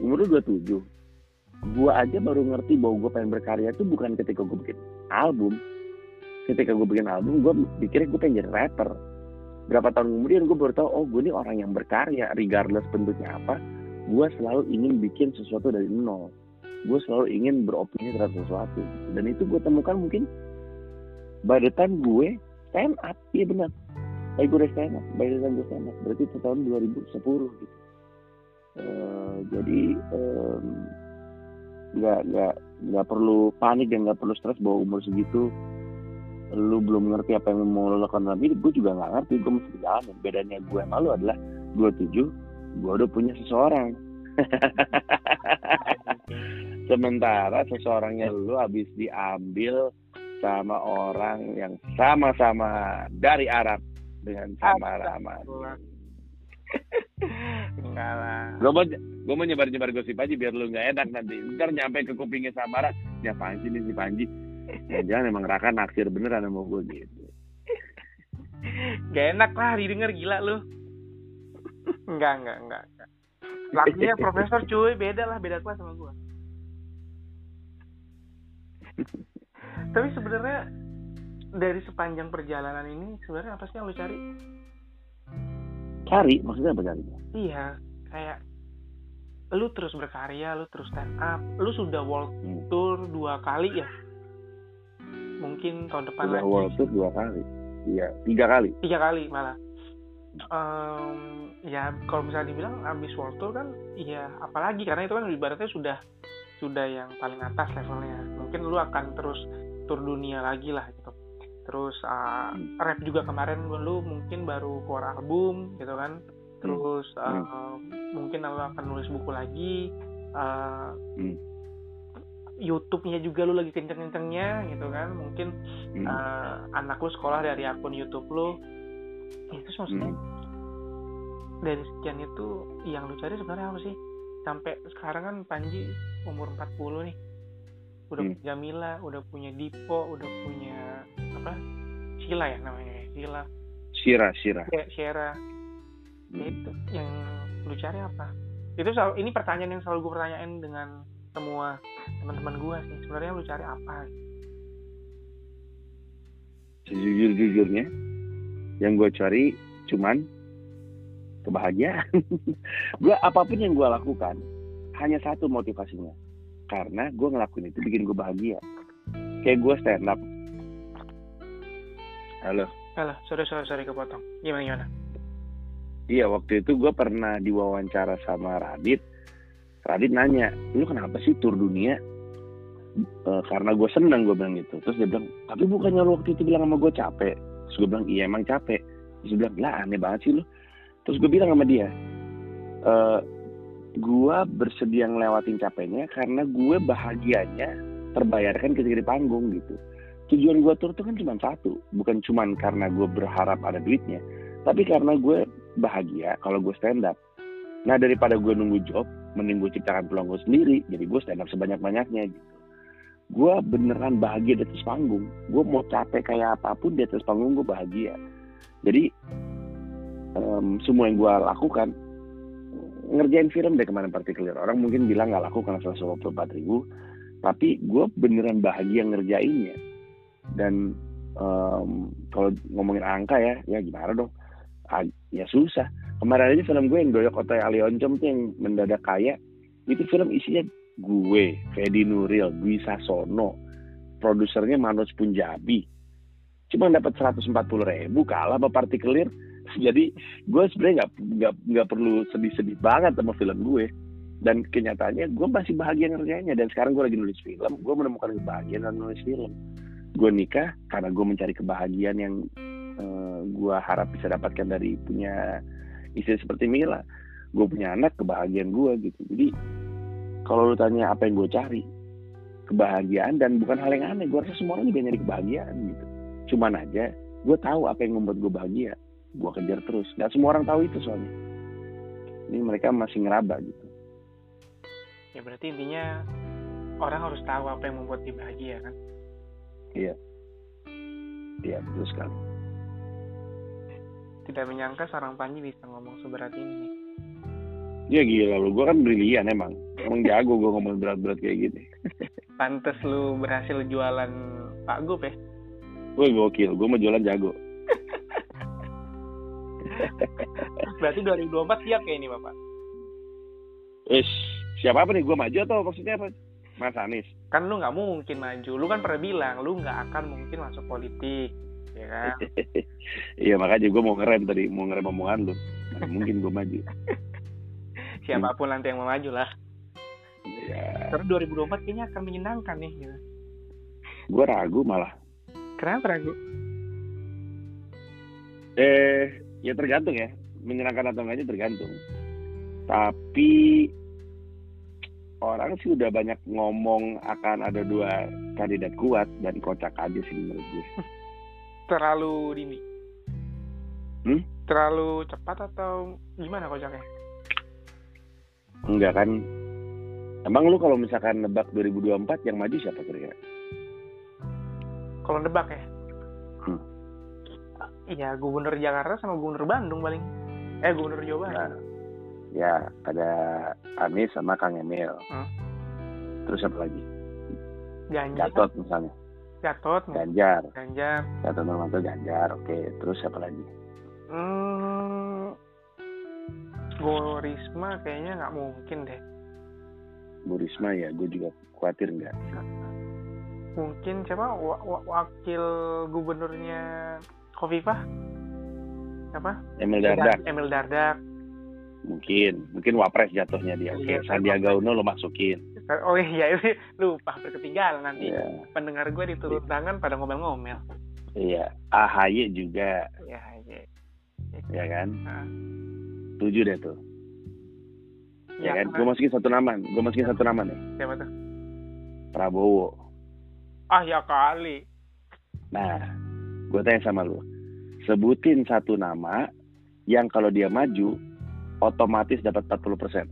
Umur lu 27 gua aja baru ngerti bahwa gua pengen berkarya itu bukan ketika gua bikin album. Ketika gue bikin album gue pikir gue pengen jadi rapper. Berapa tahun kemudian gue baru tahu oh gue ini orang yang berkarya regardless bentuknya apa gue selalu ingin bikin sesuatu dari nol gue selalu ingin beropini terhadap sesuatu. Dan itu gue temukan mungkin by the time gue stand up. Iya benar. By gue udah stand up. By the time gue stand up. Berarti tahun 2010 gitu. Uh, jadi nggak um, nggak nggak perlu panik dan nggak perlu stres bahwa umur segitu. Lu belum ngerti apa yang mau lo lakukan dalam hidup gue juga nggak ngerti. Gue mesti jalan bedanya gue sama lu adalah tujuh gue udah punya seseorang Sementara seseorangnya lu habis diambil sama orang yang sama-sama dari Arab dengan sama ramah. gue mau gue mau nyebar nyebar gosip aja biar lu nggak enak nanti. Ntar nyampe ke kupingnya Samara ya Panji nih si Panji? Jangan emang Raka naksir beneran sama gue gitu. Gak enak lah didengar gila lu. Enggak enggak enggak, enggak. profesor cuy. Beda lah beda kelas sama gue tapi sebenarnya dari sepanjang perjalanan ini sebenarnya apa sih yang lu cari? Cari maksudnya apa cari? Iya kayak lu terus berkarya lu terus stand up lu sudah world Hmm. tour dua kali ya? Mungkin tahun depan udah lagi. world tour dua kali. Iya tiga kali. Tiga kali malah. Em, ya kalau misalnya dibilang abis world tour kan iya apalagi? Karena itu kan ibaratnya sudah sudah yang paling atas levelnya mungkin lu akan terus tur dunia lagi lah gitu terus uh, Hmm. rap juga kemarin lu mungkin baru keluar album gitu kan terus uh, mungkin lu akan nulis buku lagi uh, Hmm. YouTube-nya juga lu lagi kenceng-kencengnya gitu kan mungkin Hmm. uh, anak lu sekolah dari akun YouTube lu itu maksudnya Hmm. dari sekian itu yang lu cari sebenarnya apa sih sampai sekarang kan Panji umur 40 nih udah Hmm. punya Jamila udah punya Dipo udah punya apa? Sila ya namanya ya? Sila Shira Shira. Ya Ya Hmm. itu yang lu cari apa? Itu selalu, ini pertanyaan yang selalu gue pertanyain dengan semua teman-teman gue sih. Sebenarnya lu cari apa? Sejujur jujurnya yang gue cari cuman kebahagiaan. Gue apa pun yang gue lakukan hanya satu motivasinya karena gue ngelakuin itu bikin gue bahagia. Kayak gue stand up halo Alah, sorry sorry sorry kepotong. Gimana gimana? Iya waktu itu gue pernah diwawancara sama Radit. Radit nanya lu kenapa sih tur dunia? "Eh, karena gue seneng gue bilang gitu. Terus dia bilang tapi bukannya lu waktu itu bilang sama gue capek? Terus gue bilang iya emang capek. Terus dia bilang lah aneh banget sih lu. Terus gue bilang sama dia "Eh, gue bersedia ngelewatin capeknya karena gue bahagianya terbayarkan ketika di panggung gitu. Tujuan gue tur tuh kan cuma satu bukan cuma karena gue berharap ada duitnya tapi karena gue bahagia kalau gue stand up nah daripada gue nunggu job mending gue ciptakan peluang gue sendiri jadi gue stand up sebanyak banyaknya gitu. Gue beneran bahagia di atas panggung. Gue mau capek kayak apa pun di atas panggung gue bahagia. Jadi em, semua yang gue lakukan ngerjain film deh kemarin partikular orang mungkin bilang nggak laku karena 124 ribu. Tapi gue beneran bahagia ngerjainnya. Dan em, kalau ngomongin angka ya ya gimana dong? Ya susah. Kemarin aja film gue yang doyok otoy Ali Oncom tuh yang mendadak kaya itu film isinya gue Fedi Nuril Dwi Sasono. Produsernya Manoj Punjabi. Cuma dapat 140 ribu kalah sama partikelir jadi gue sebenarnya nggak nggak nggak perlu sedih-sedih banget sama film gue. Dan kenyataannya gue masih bahagia ngerjainnya. Dan sekarang gue lagi nulis film gue menemukan kebahagiaan dalam nulis film. Gue nikah karena gue mencari kebahagiaan yang eh, gue harap bisa dapatkan dari punya istri seperti Mila. Gue punya anak kebahagiaan gue gitu. Jadi kalau lu tanya apa yang gue cari kebahagiaan dan bukan hal yang aneh. Gue rasa semua orang juga nyari kebahagiaan gitu. Cuman aja gue tahu apa yang membuat gue bahagia gue kejar terus. Nggak semua orang tahu itu soalnya. Ini mereka masih ngeraba gitu. Ya berarti intinya orang harus tahu apa yang membuat dia bahagia kan? Iya. Betul sekali. Tidak menyangka seorang Panji bisa ngomong seberat ini ya gila lu. Gue kan brilian emang. Emang jago gue ngomong berat-berat kayak gini. Pantes lu berhasil jualan Pak Gup ya? Gue gokil. Gue mau jualan jago berarti 2024 siap kayak ini Bapak? Ish, siapa apa nih? Gue maju atau maksudnya apa? Mas Anies. Kan lu nggak mungkin maju. Lu kan pernah bilang lu nggak akan mungkin masuk politik ya kan? Iya makanya gue mau ngerem tadi mau ngerem omongan lu. Mana mungkin gue maju. Siapa pun nanti yang mau maju lah. Ya karena 2024 kayaknya akan menyenangkan nih gitu. gue ragu malah. Kenapa ragu? Eh ya tergantung ya menyenangkan atau enggaknya tergantung tapi orang sih udah banyak ngomong akan ada dua kandidat kuat dan kocak aja sih menurut gue terlalu dini Hmm? terlalu cepat atau gimana kocaknya Enggak kan? Emang lu kalau misalkan nebak 2024 yang maju siapa kira-kira? Kalau nebak ya? Iya, gubernur Jakarta sama gubernur Bandung paling. Eh, gubernur Jawa Barat. Nah, ya ada Anies sama Kang Emil. Hmm. Terus apa lagi? Ganjar. Gatot misalnya. Gatot. Ganjar. Ganjar. Gatot Nurmantio Ganjar. Oke. Terus siapa lagi? Hmm, Go Risma kayaknya nggak mungkin deh. Bu Risma ya, gue juga khawatir nggak. Mungkin siapa wa- wa- wakil gubernurnya Kofifah? Apa? Emil Dardak Emil Dardak. mungkin, mungkin wapres jatuhnya dia. Oke, Iya, Sandiaga Uno lo masukin. Oh iya, ini lupa berketinggalan nanti. Iya, Pendengar gue diturun tangan pada ngomel-ngomel. iya. AHY juga, Ya, iya. ya kan? Nah, Tujuh deh tuh. Ya, kan? karena- Gue masukin satu nama, gue masukin satu nama nih. siapa tuh? Prabowo. Ah ya kali. Nah, gue tanya sama lu. Sebutin satu nama yang kalau dia maju otomatis dapat 40%.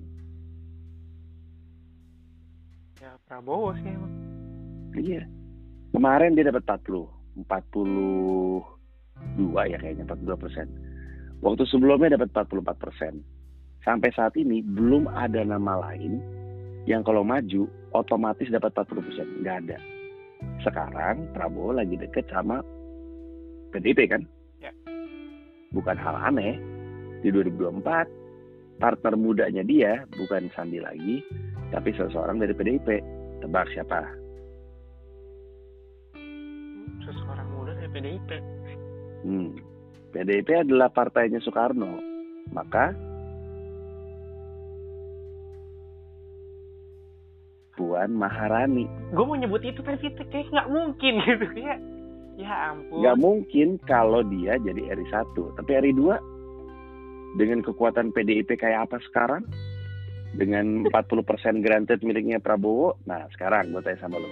Ya Prabowo sih emang. Iya. Kemarin dia dapat 40, 42 ya kayaknya 42 persen. Waktu sebelumnya dapat 44 persen. Sampai saat ini belum ada nama lain yang kalau maju otomatis dapat 40 persen. Nggak ada. Sekarang Prabowo lagi deket sama PDIP kan? Ya. Bukan hal aneh. Di 2024 partner mudanya dia bukan Sandi lagi, tapi seseorang dari PDIP. Tebak siapa? Seseorang muda dari PDIP. Hmm. PDIP adalah partainya Soekarno. Maka Puan Maharani. Gue mau nyebut itu tapi kayak nggak mungkin gitu kayak. Ya ampun. Nggak mungkin kalau dia jadi RI 1. Tapi RI 2 dengan kekuatan PDIP kayak apa sekarang? Dengan 40% granted miliknya Prabowo. Nah sekarang gue tanya sama lo.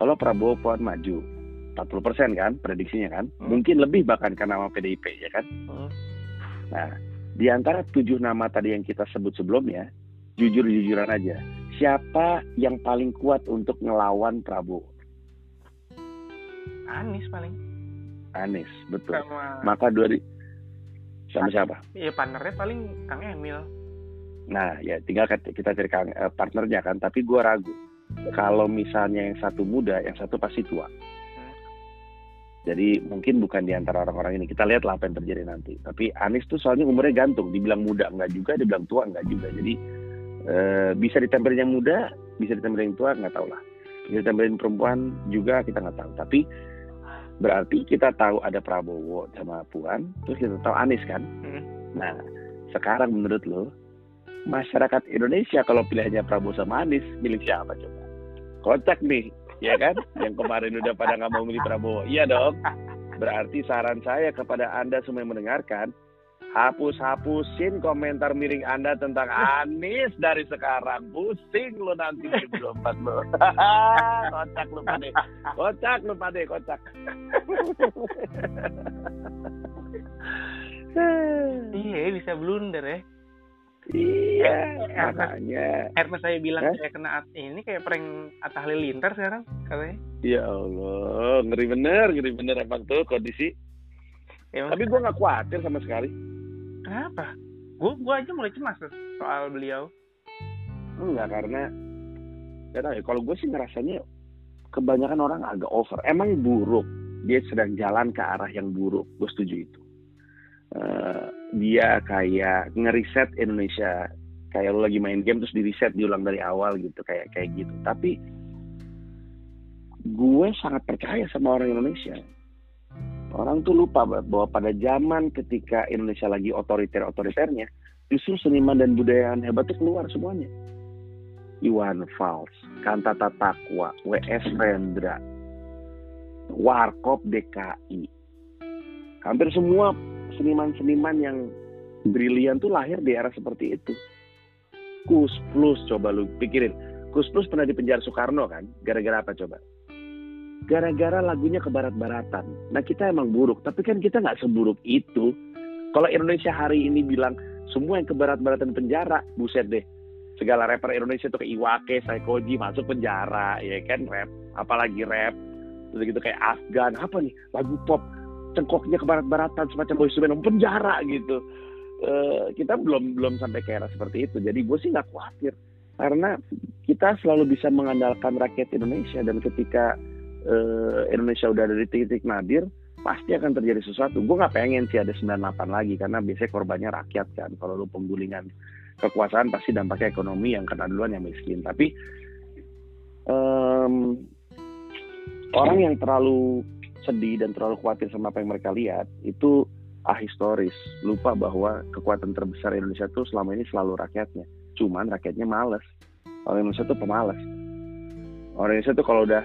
Kalau Prabowo Puan maju, 40% kan prediksinya kan? Hmm. Mungkin lebih bahkan karena nama PDIP ya kan? Hmm. Nah, di antara tujuh nama tadi yang kita sebut sebelumnya, jujur-jujuran aja, siapa yang paling kuat untuk ngelawan Prabowo? Anies paling. Anies, betul. Sama Maka dua di sama siapa? ya partnernya paling Kang Emil. Nah, ya tinggal kita cari kang- eh, partnernya kan. Tapi gua ragu. Kalau misalnya yang satu muda, yang satu pasti tua. Jadi mungkin bukan di antara orang-orang ini. Kita lihat lah apa yang terjadi nanti. Tapi Anies tuh soalnya umurnya gantung. Dibilang muda enggak juga, dibilang tua enggak juga. Jadi eh, bisa ditempelin yang muda, bisa ditempelin yang tua, nggak tahu lah. Bisa ditempelin perempuan juga kita nggak tahu. Tapi berarti kita tahu ada Prabowo sama Puan, terus kita tahu Anies kan. Hmm. Nah, sekarang menurut lo, masyarakat Indonesia kalau pilihannya Prabowo sama Anies, milih siapa coba? Kocak nih, ya kan? Yang kemarin udah pada nggak mau milih Prabowo. Iya dong. Berarti saran saya kepada Anda semua yang mendengarkan, hapus-hapusin komentar miring Anda tentang Anies dari sekarang. Pusing lo nanti 2024 lo. kocak lu pade. Kocak lu pade, kocak. Iya bisa blunder ya. Iya, Eh, makanya. Karena saya bilang Hah? saya kena ini kayak prank Atta Halilintar sekarang katanya. Ya Allah, ngeri bener, ngeri bener emang tuh kondisi. Emang Tapi gue nggak khawatir sama sekali. Kenapa? Gue gua aja mulai cemas tuh soal beliau. Enggak karena nggak tahu ya. Kalau gue sih ngerasanya kebanyakan orang agak over. Emang buruk. Dia sedang jalan ke arah yang buruk. Gue setuju itu. Eh, dia kayak ngeriset Indonesia. Kayak lo lagi main game terus di reset diulang dari awal gitu kayak kayak gitu. Tapi gue sangat percaya sama orang Indonesia. Orang tuh lupa bahwa pada zaman ketika Indonesia lagi otoriter-otoriternya, justru seniman dan budaya yang hebat itu keluar semuanya. Iwan Fals, Kantata Takwa, W.S. Rendra, Warkop DKI. Hampir semua seniman-seniman yang brilian tuh lahir di era seperti itu. Kus Plus coba lu pikirin. Kus Plus pernah di penjara Soekarno kan? Gara-gara apa coba? Gara-gara lagunya ke barat-baratan. Nah kita emang buruk, tapi kan kita nggak seburuk itu. Kalau Indonesia hari ini bilang semua yang ke barat-baratan penjara, buset deh. segala rapper Indonesia tuh kayak Iwake, Saikoji masuk penjara, ya kan rap, apalagi rap, terus gitu kayak Afgan, apa nih lagu pop, cengkoknya ke barat-baratan semacam boys to penjara gitu. Uh, kita belum belum sampai ke era seperti itu, jadi gue sih nggak khawatir karena kita selalu bisa mengandalkan rakyat Indonesia dan ketika uh, Indonesia udah ada di titik nadir, pasti akan terjadi sesuatu. Gue nggak pengen sih ada 98 lagi karena biasanya korbannya rakyat kan. Kalau lu penggulingan kekuasaan pasti dampaknya ekonomi yang kena duluan yang miskin. Tapi um, orang yang terlalu sedih dan terlalu khawatir sama apa yang mereka lihat itu ahistoris. Lupa bahwa kekuatan terbesar Indonesia itu selama ini selalu rakyatnya. Cuman rakyatnya males. Orang Indonesia tuh pemalas. Orang Indonesia tuh kalau udah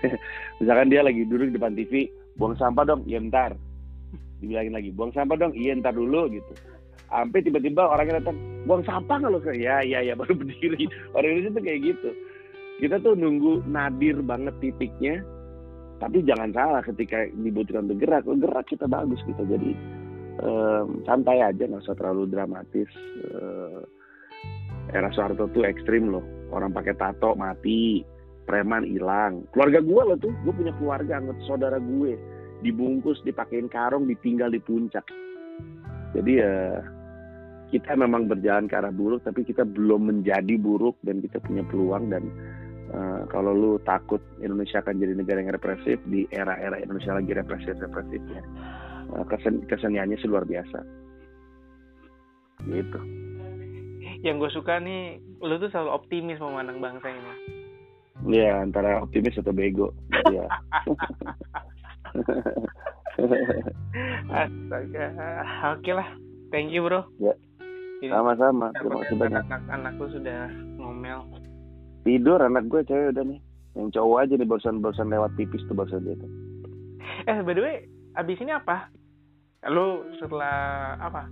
misalkan dia lagi duduk di depan TV buang sampah dong iya ntar. Dibilangin lagi buang sampah dong iya ntar dulu gitu. Sampai tiba-tiba orangnya datang buang sampah nggak lo? Ya ya ya baru berdiri. Orang Indonesia tuh kayak gitu. Kita tuh nunggu nadir banget titiknya tapi jangan salah ketika dibutuhkan untuk gerak gerak kita bagus gitu. Jadi um, santai aja nggak usah terlalu dramatis. Uh, era Soeharto tuh ekstrim loh. Orang pakai tato mati preman hilang. Keluarga gue loh tuh gue punya keluarga anggota saudara gue. Dibungkus dipakein karung ditinggal di puncak. Jadi ya kita memang berjalan ke arah buruk tapi kita belum menjadi buruk dan kita punya peluang dan uh, kalau lu takut Indonesia akan jadi negara yang represif di era-era Indonesia lagi represif represifnya uh, kesen keseniannya sih luar biasa. Gitu. Yang gue suka nih lu tuh selalu optimis memandang bangsa ini Iya, antara optimis atau bego. Iya. Astaga. Oke lah. Thank you, Bro. Ya. Sama-sama. Terima kasih banyak. Anak-anak lu sudah ngomel. Tidur anak gue cewek udah nih. Yang cowok aja nih bosan-bosan lewat tipis tuh barusan dia tuh. Eh, by the way, abis ini apa? Lu setelah apa?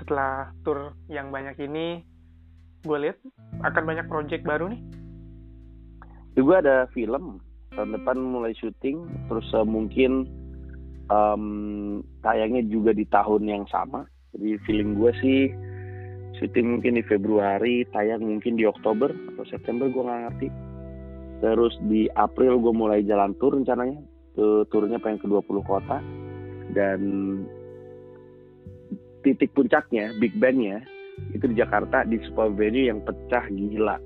Setelah tour yang banyak ini, gue lihat akan banyak project baru nih juga ada film tahun depan mulai syuting terus uh, mungkin um, tayangnya juga di tahun yang sama. Jadi feeling gue sih syuting mungkin di Februari tayang mungkin di Oktober atau September gue nggak ngerti. Terus di April gue mulai jalan tour rencananya ke turnya pengen ke 20 kota. Dan titik puncaknya big bandnya itu di Jakarta di sebuah venue yang pecah gila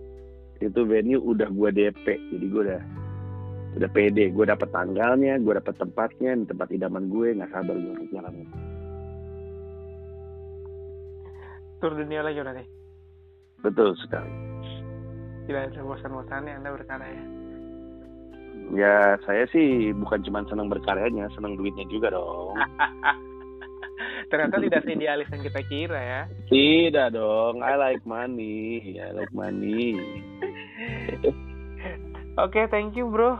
itu venue udah gue DP jadi gue udah udah pede. Gue dapet tanggalnya gue dapet tempatnya di tempat idaman gue nggak sabar gue untuk jalan. Tur dunia lagi nanti betul sekali. Tidak ada bosan-bosannya anda berkarya ya? Saya sih bukan cuma senang berkaryanya senang duitnya juga dong ternyata tidak seidealis yang kita kira ya. Tidak dong I like money I like money. Oke okay, thank you bro.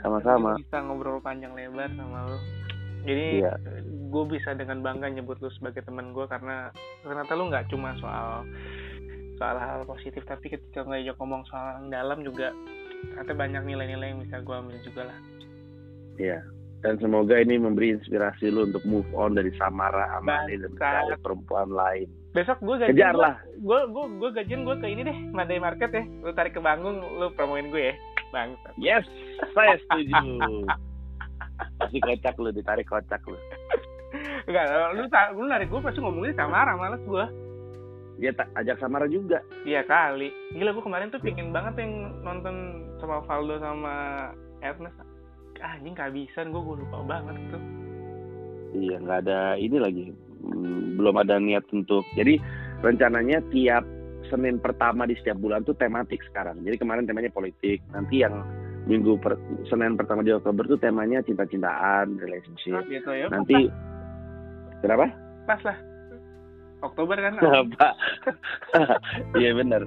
Sama-sama. Bisa ngobrol panjang lebar sama lo jadi iya. gue bisa dengan bangga nyebut lu sebagai teman gue karena ternyata lu nggak cuma soal soal hal positif tapi ketika ngajak ngomong soal yang dalam juga ternyata banyak nilai-nilai yang bisa gue ambil juga lah. Iya dan semoga ini memberi inspirasi lu untuk move on dari Samara Amani dan mencari perempuan lain. Besok gue gajian kejar lah gue gue gue gajian gue ke ini deh Madai Market ya. Lu tarik ke Bangung lu promoin gue ya. Bang yes saya setuju. Pasti kocak lu ditarik kocak lu. Enggak lu lu narik gue pasti ngomongin Samara males gue dia tak ajak Samara juga. Iya kali. Gila gue kemarin tuh pingin banget yang nonton sama Valdo sama Ernest ah, anjing kehabisan gue gue lupa banget tuh. Iya nggak ada ini lagi. Hmm, belum ada niat untuk jadi rencananya tiap Senin pertama di setiap bulan tuh tematik sekarang. Jadi kemarin temanya politik nanti yang minggu per, Senin pertama di Oktober tuh temanya cinta-cintaan relationship. Oh, gitu, ya. nanti kenapa? Pas lah. Oktober kan? Apa iya benar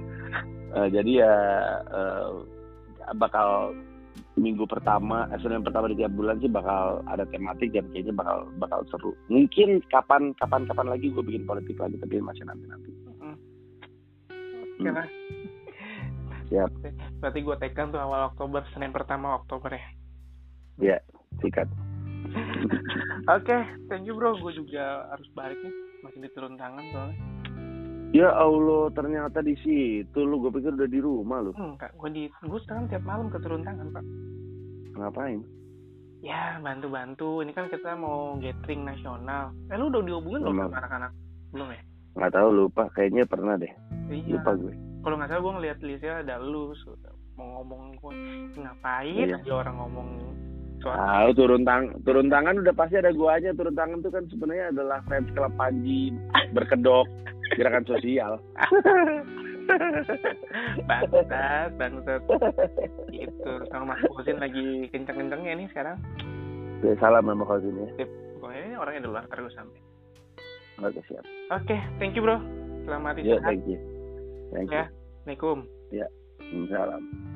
uh, jadi ya uh, bakal minggu pertama, eh, Senin pertama di tiap bulan sih bakal ada tematik dan kayaknya bakal bakal seru. Mungkin kapan kapan kapan lagi gue bikin politik lagi tapi masih nanti nanti. Hmm. hmm. Siap. Berarti gue tekan tuh awal Oktober, Senin pertama Oktober ya. Iya, sikat. Oke, okay, thank you bro. Gue juga harus balik nih, masih diturun tangan soalnya. Ya Allah, ternyata di situ lu. Gue pikir udah di rumah lu. Enggak, gue di gue sekarang tiap malam ke turun tangan pak. Ngapain? Ya bantu-bantu. Ini kan kita mau gathering nasional. Eh lu udah dihubungin belum sama anak-anak? Belum ya? Nggak tahu lupa. Kayaknya pernah deh. Iya. Lupa gue. Kalau nggak salah gue ngeliat listnya ada lu. mau ngomong gue ngapain Iya. aja orang ngomong Tahu turun tang turun tangan udah pasti ada guanya. Turun tangan itu kan sebenarnya adalah fans klub Panji berkedok gerakan sosial. bangsat, bangsat. Gitu. Sama Mas Kosin lagi kenceng-kencengnya nih sekarang. Ya, salam sama sini ya. Pokoknya ini orangnya di luar terus sampai. Oke siap. Oke, thank you bro. Selamat Ya, istirahat. thank you. Thank you. Ya. Assalamualaikum. Salam.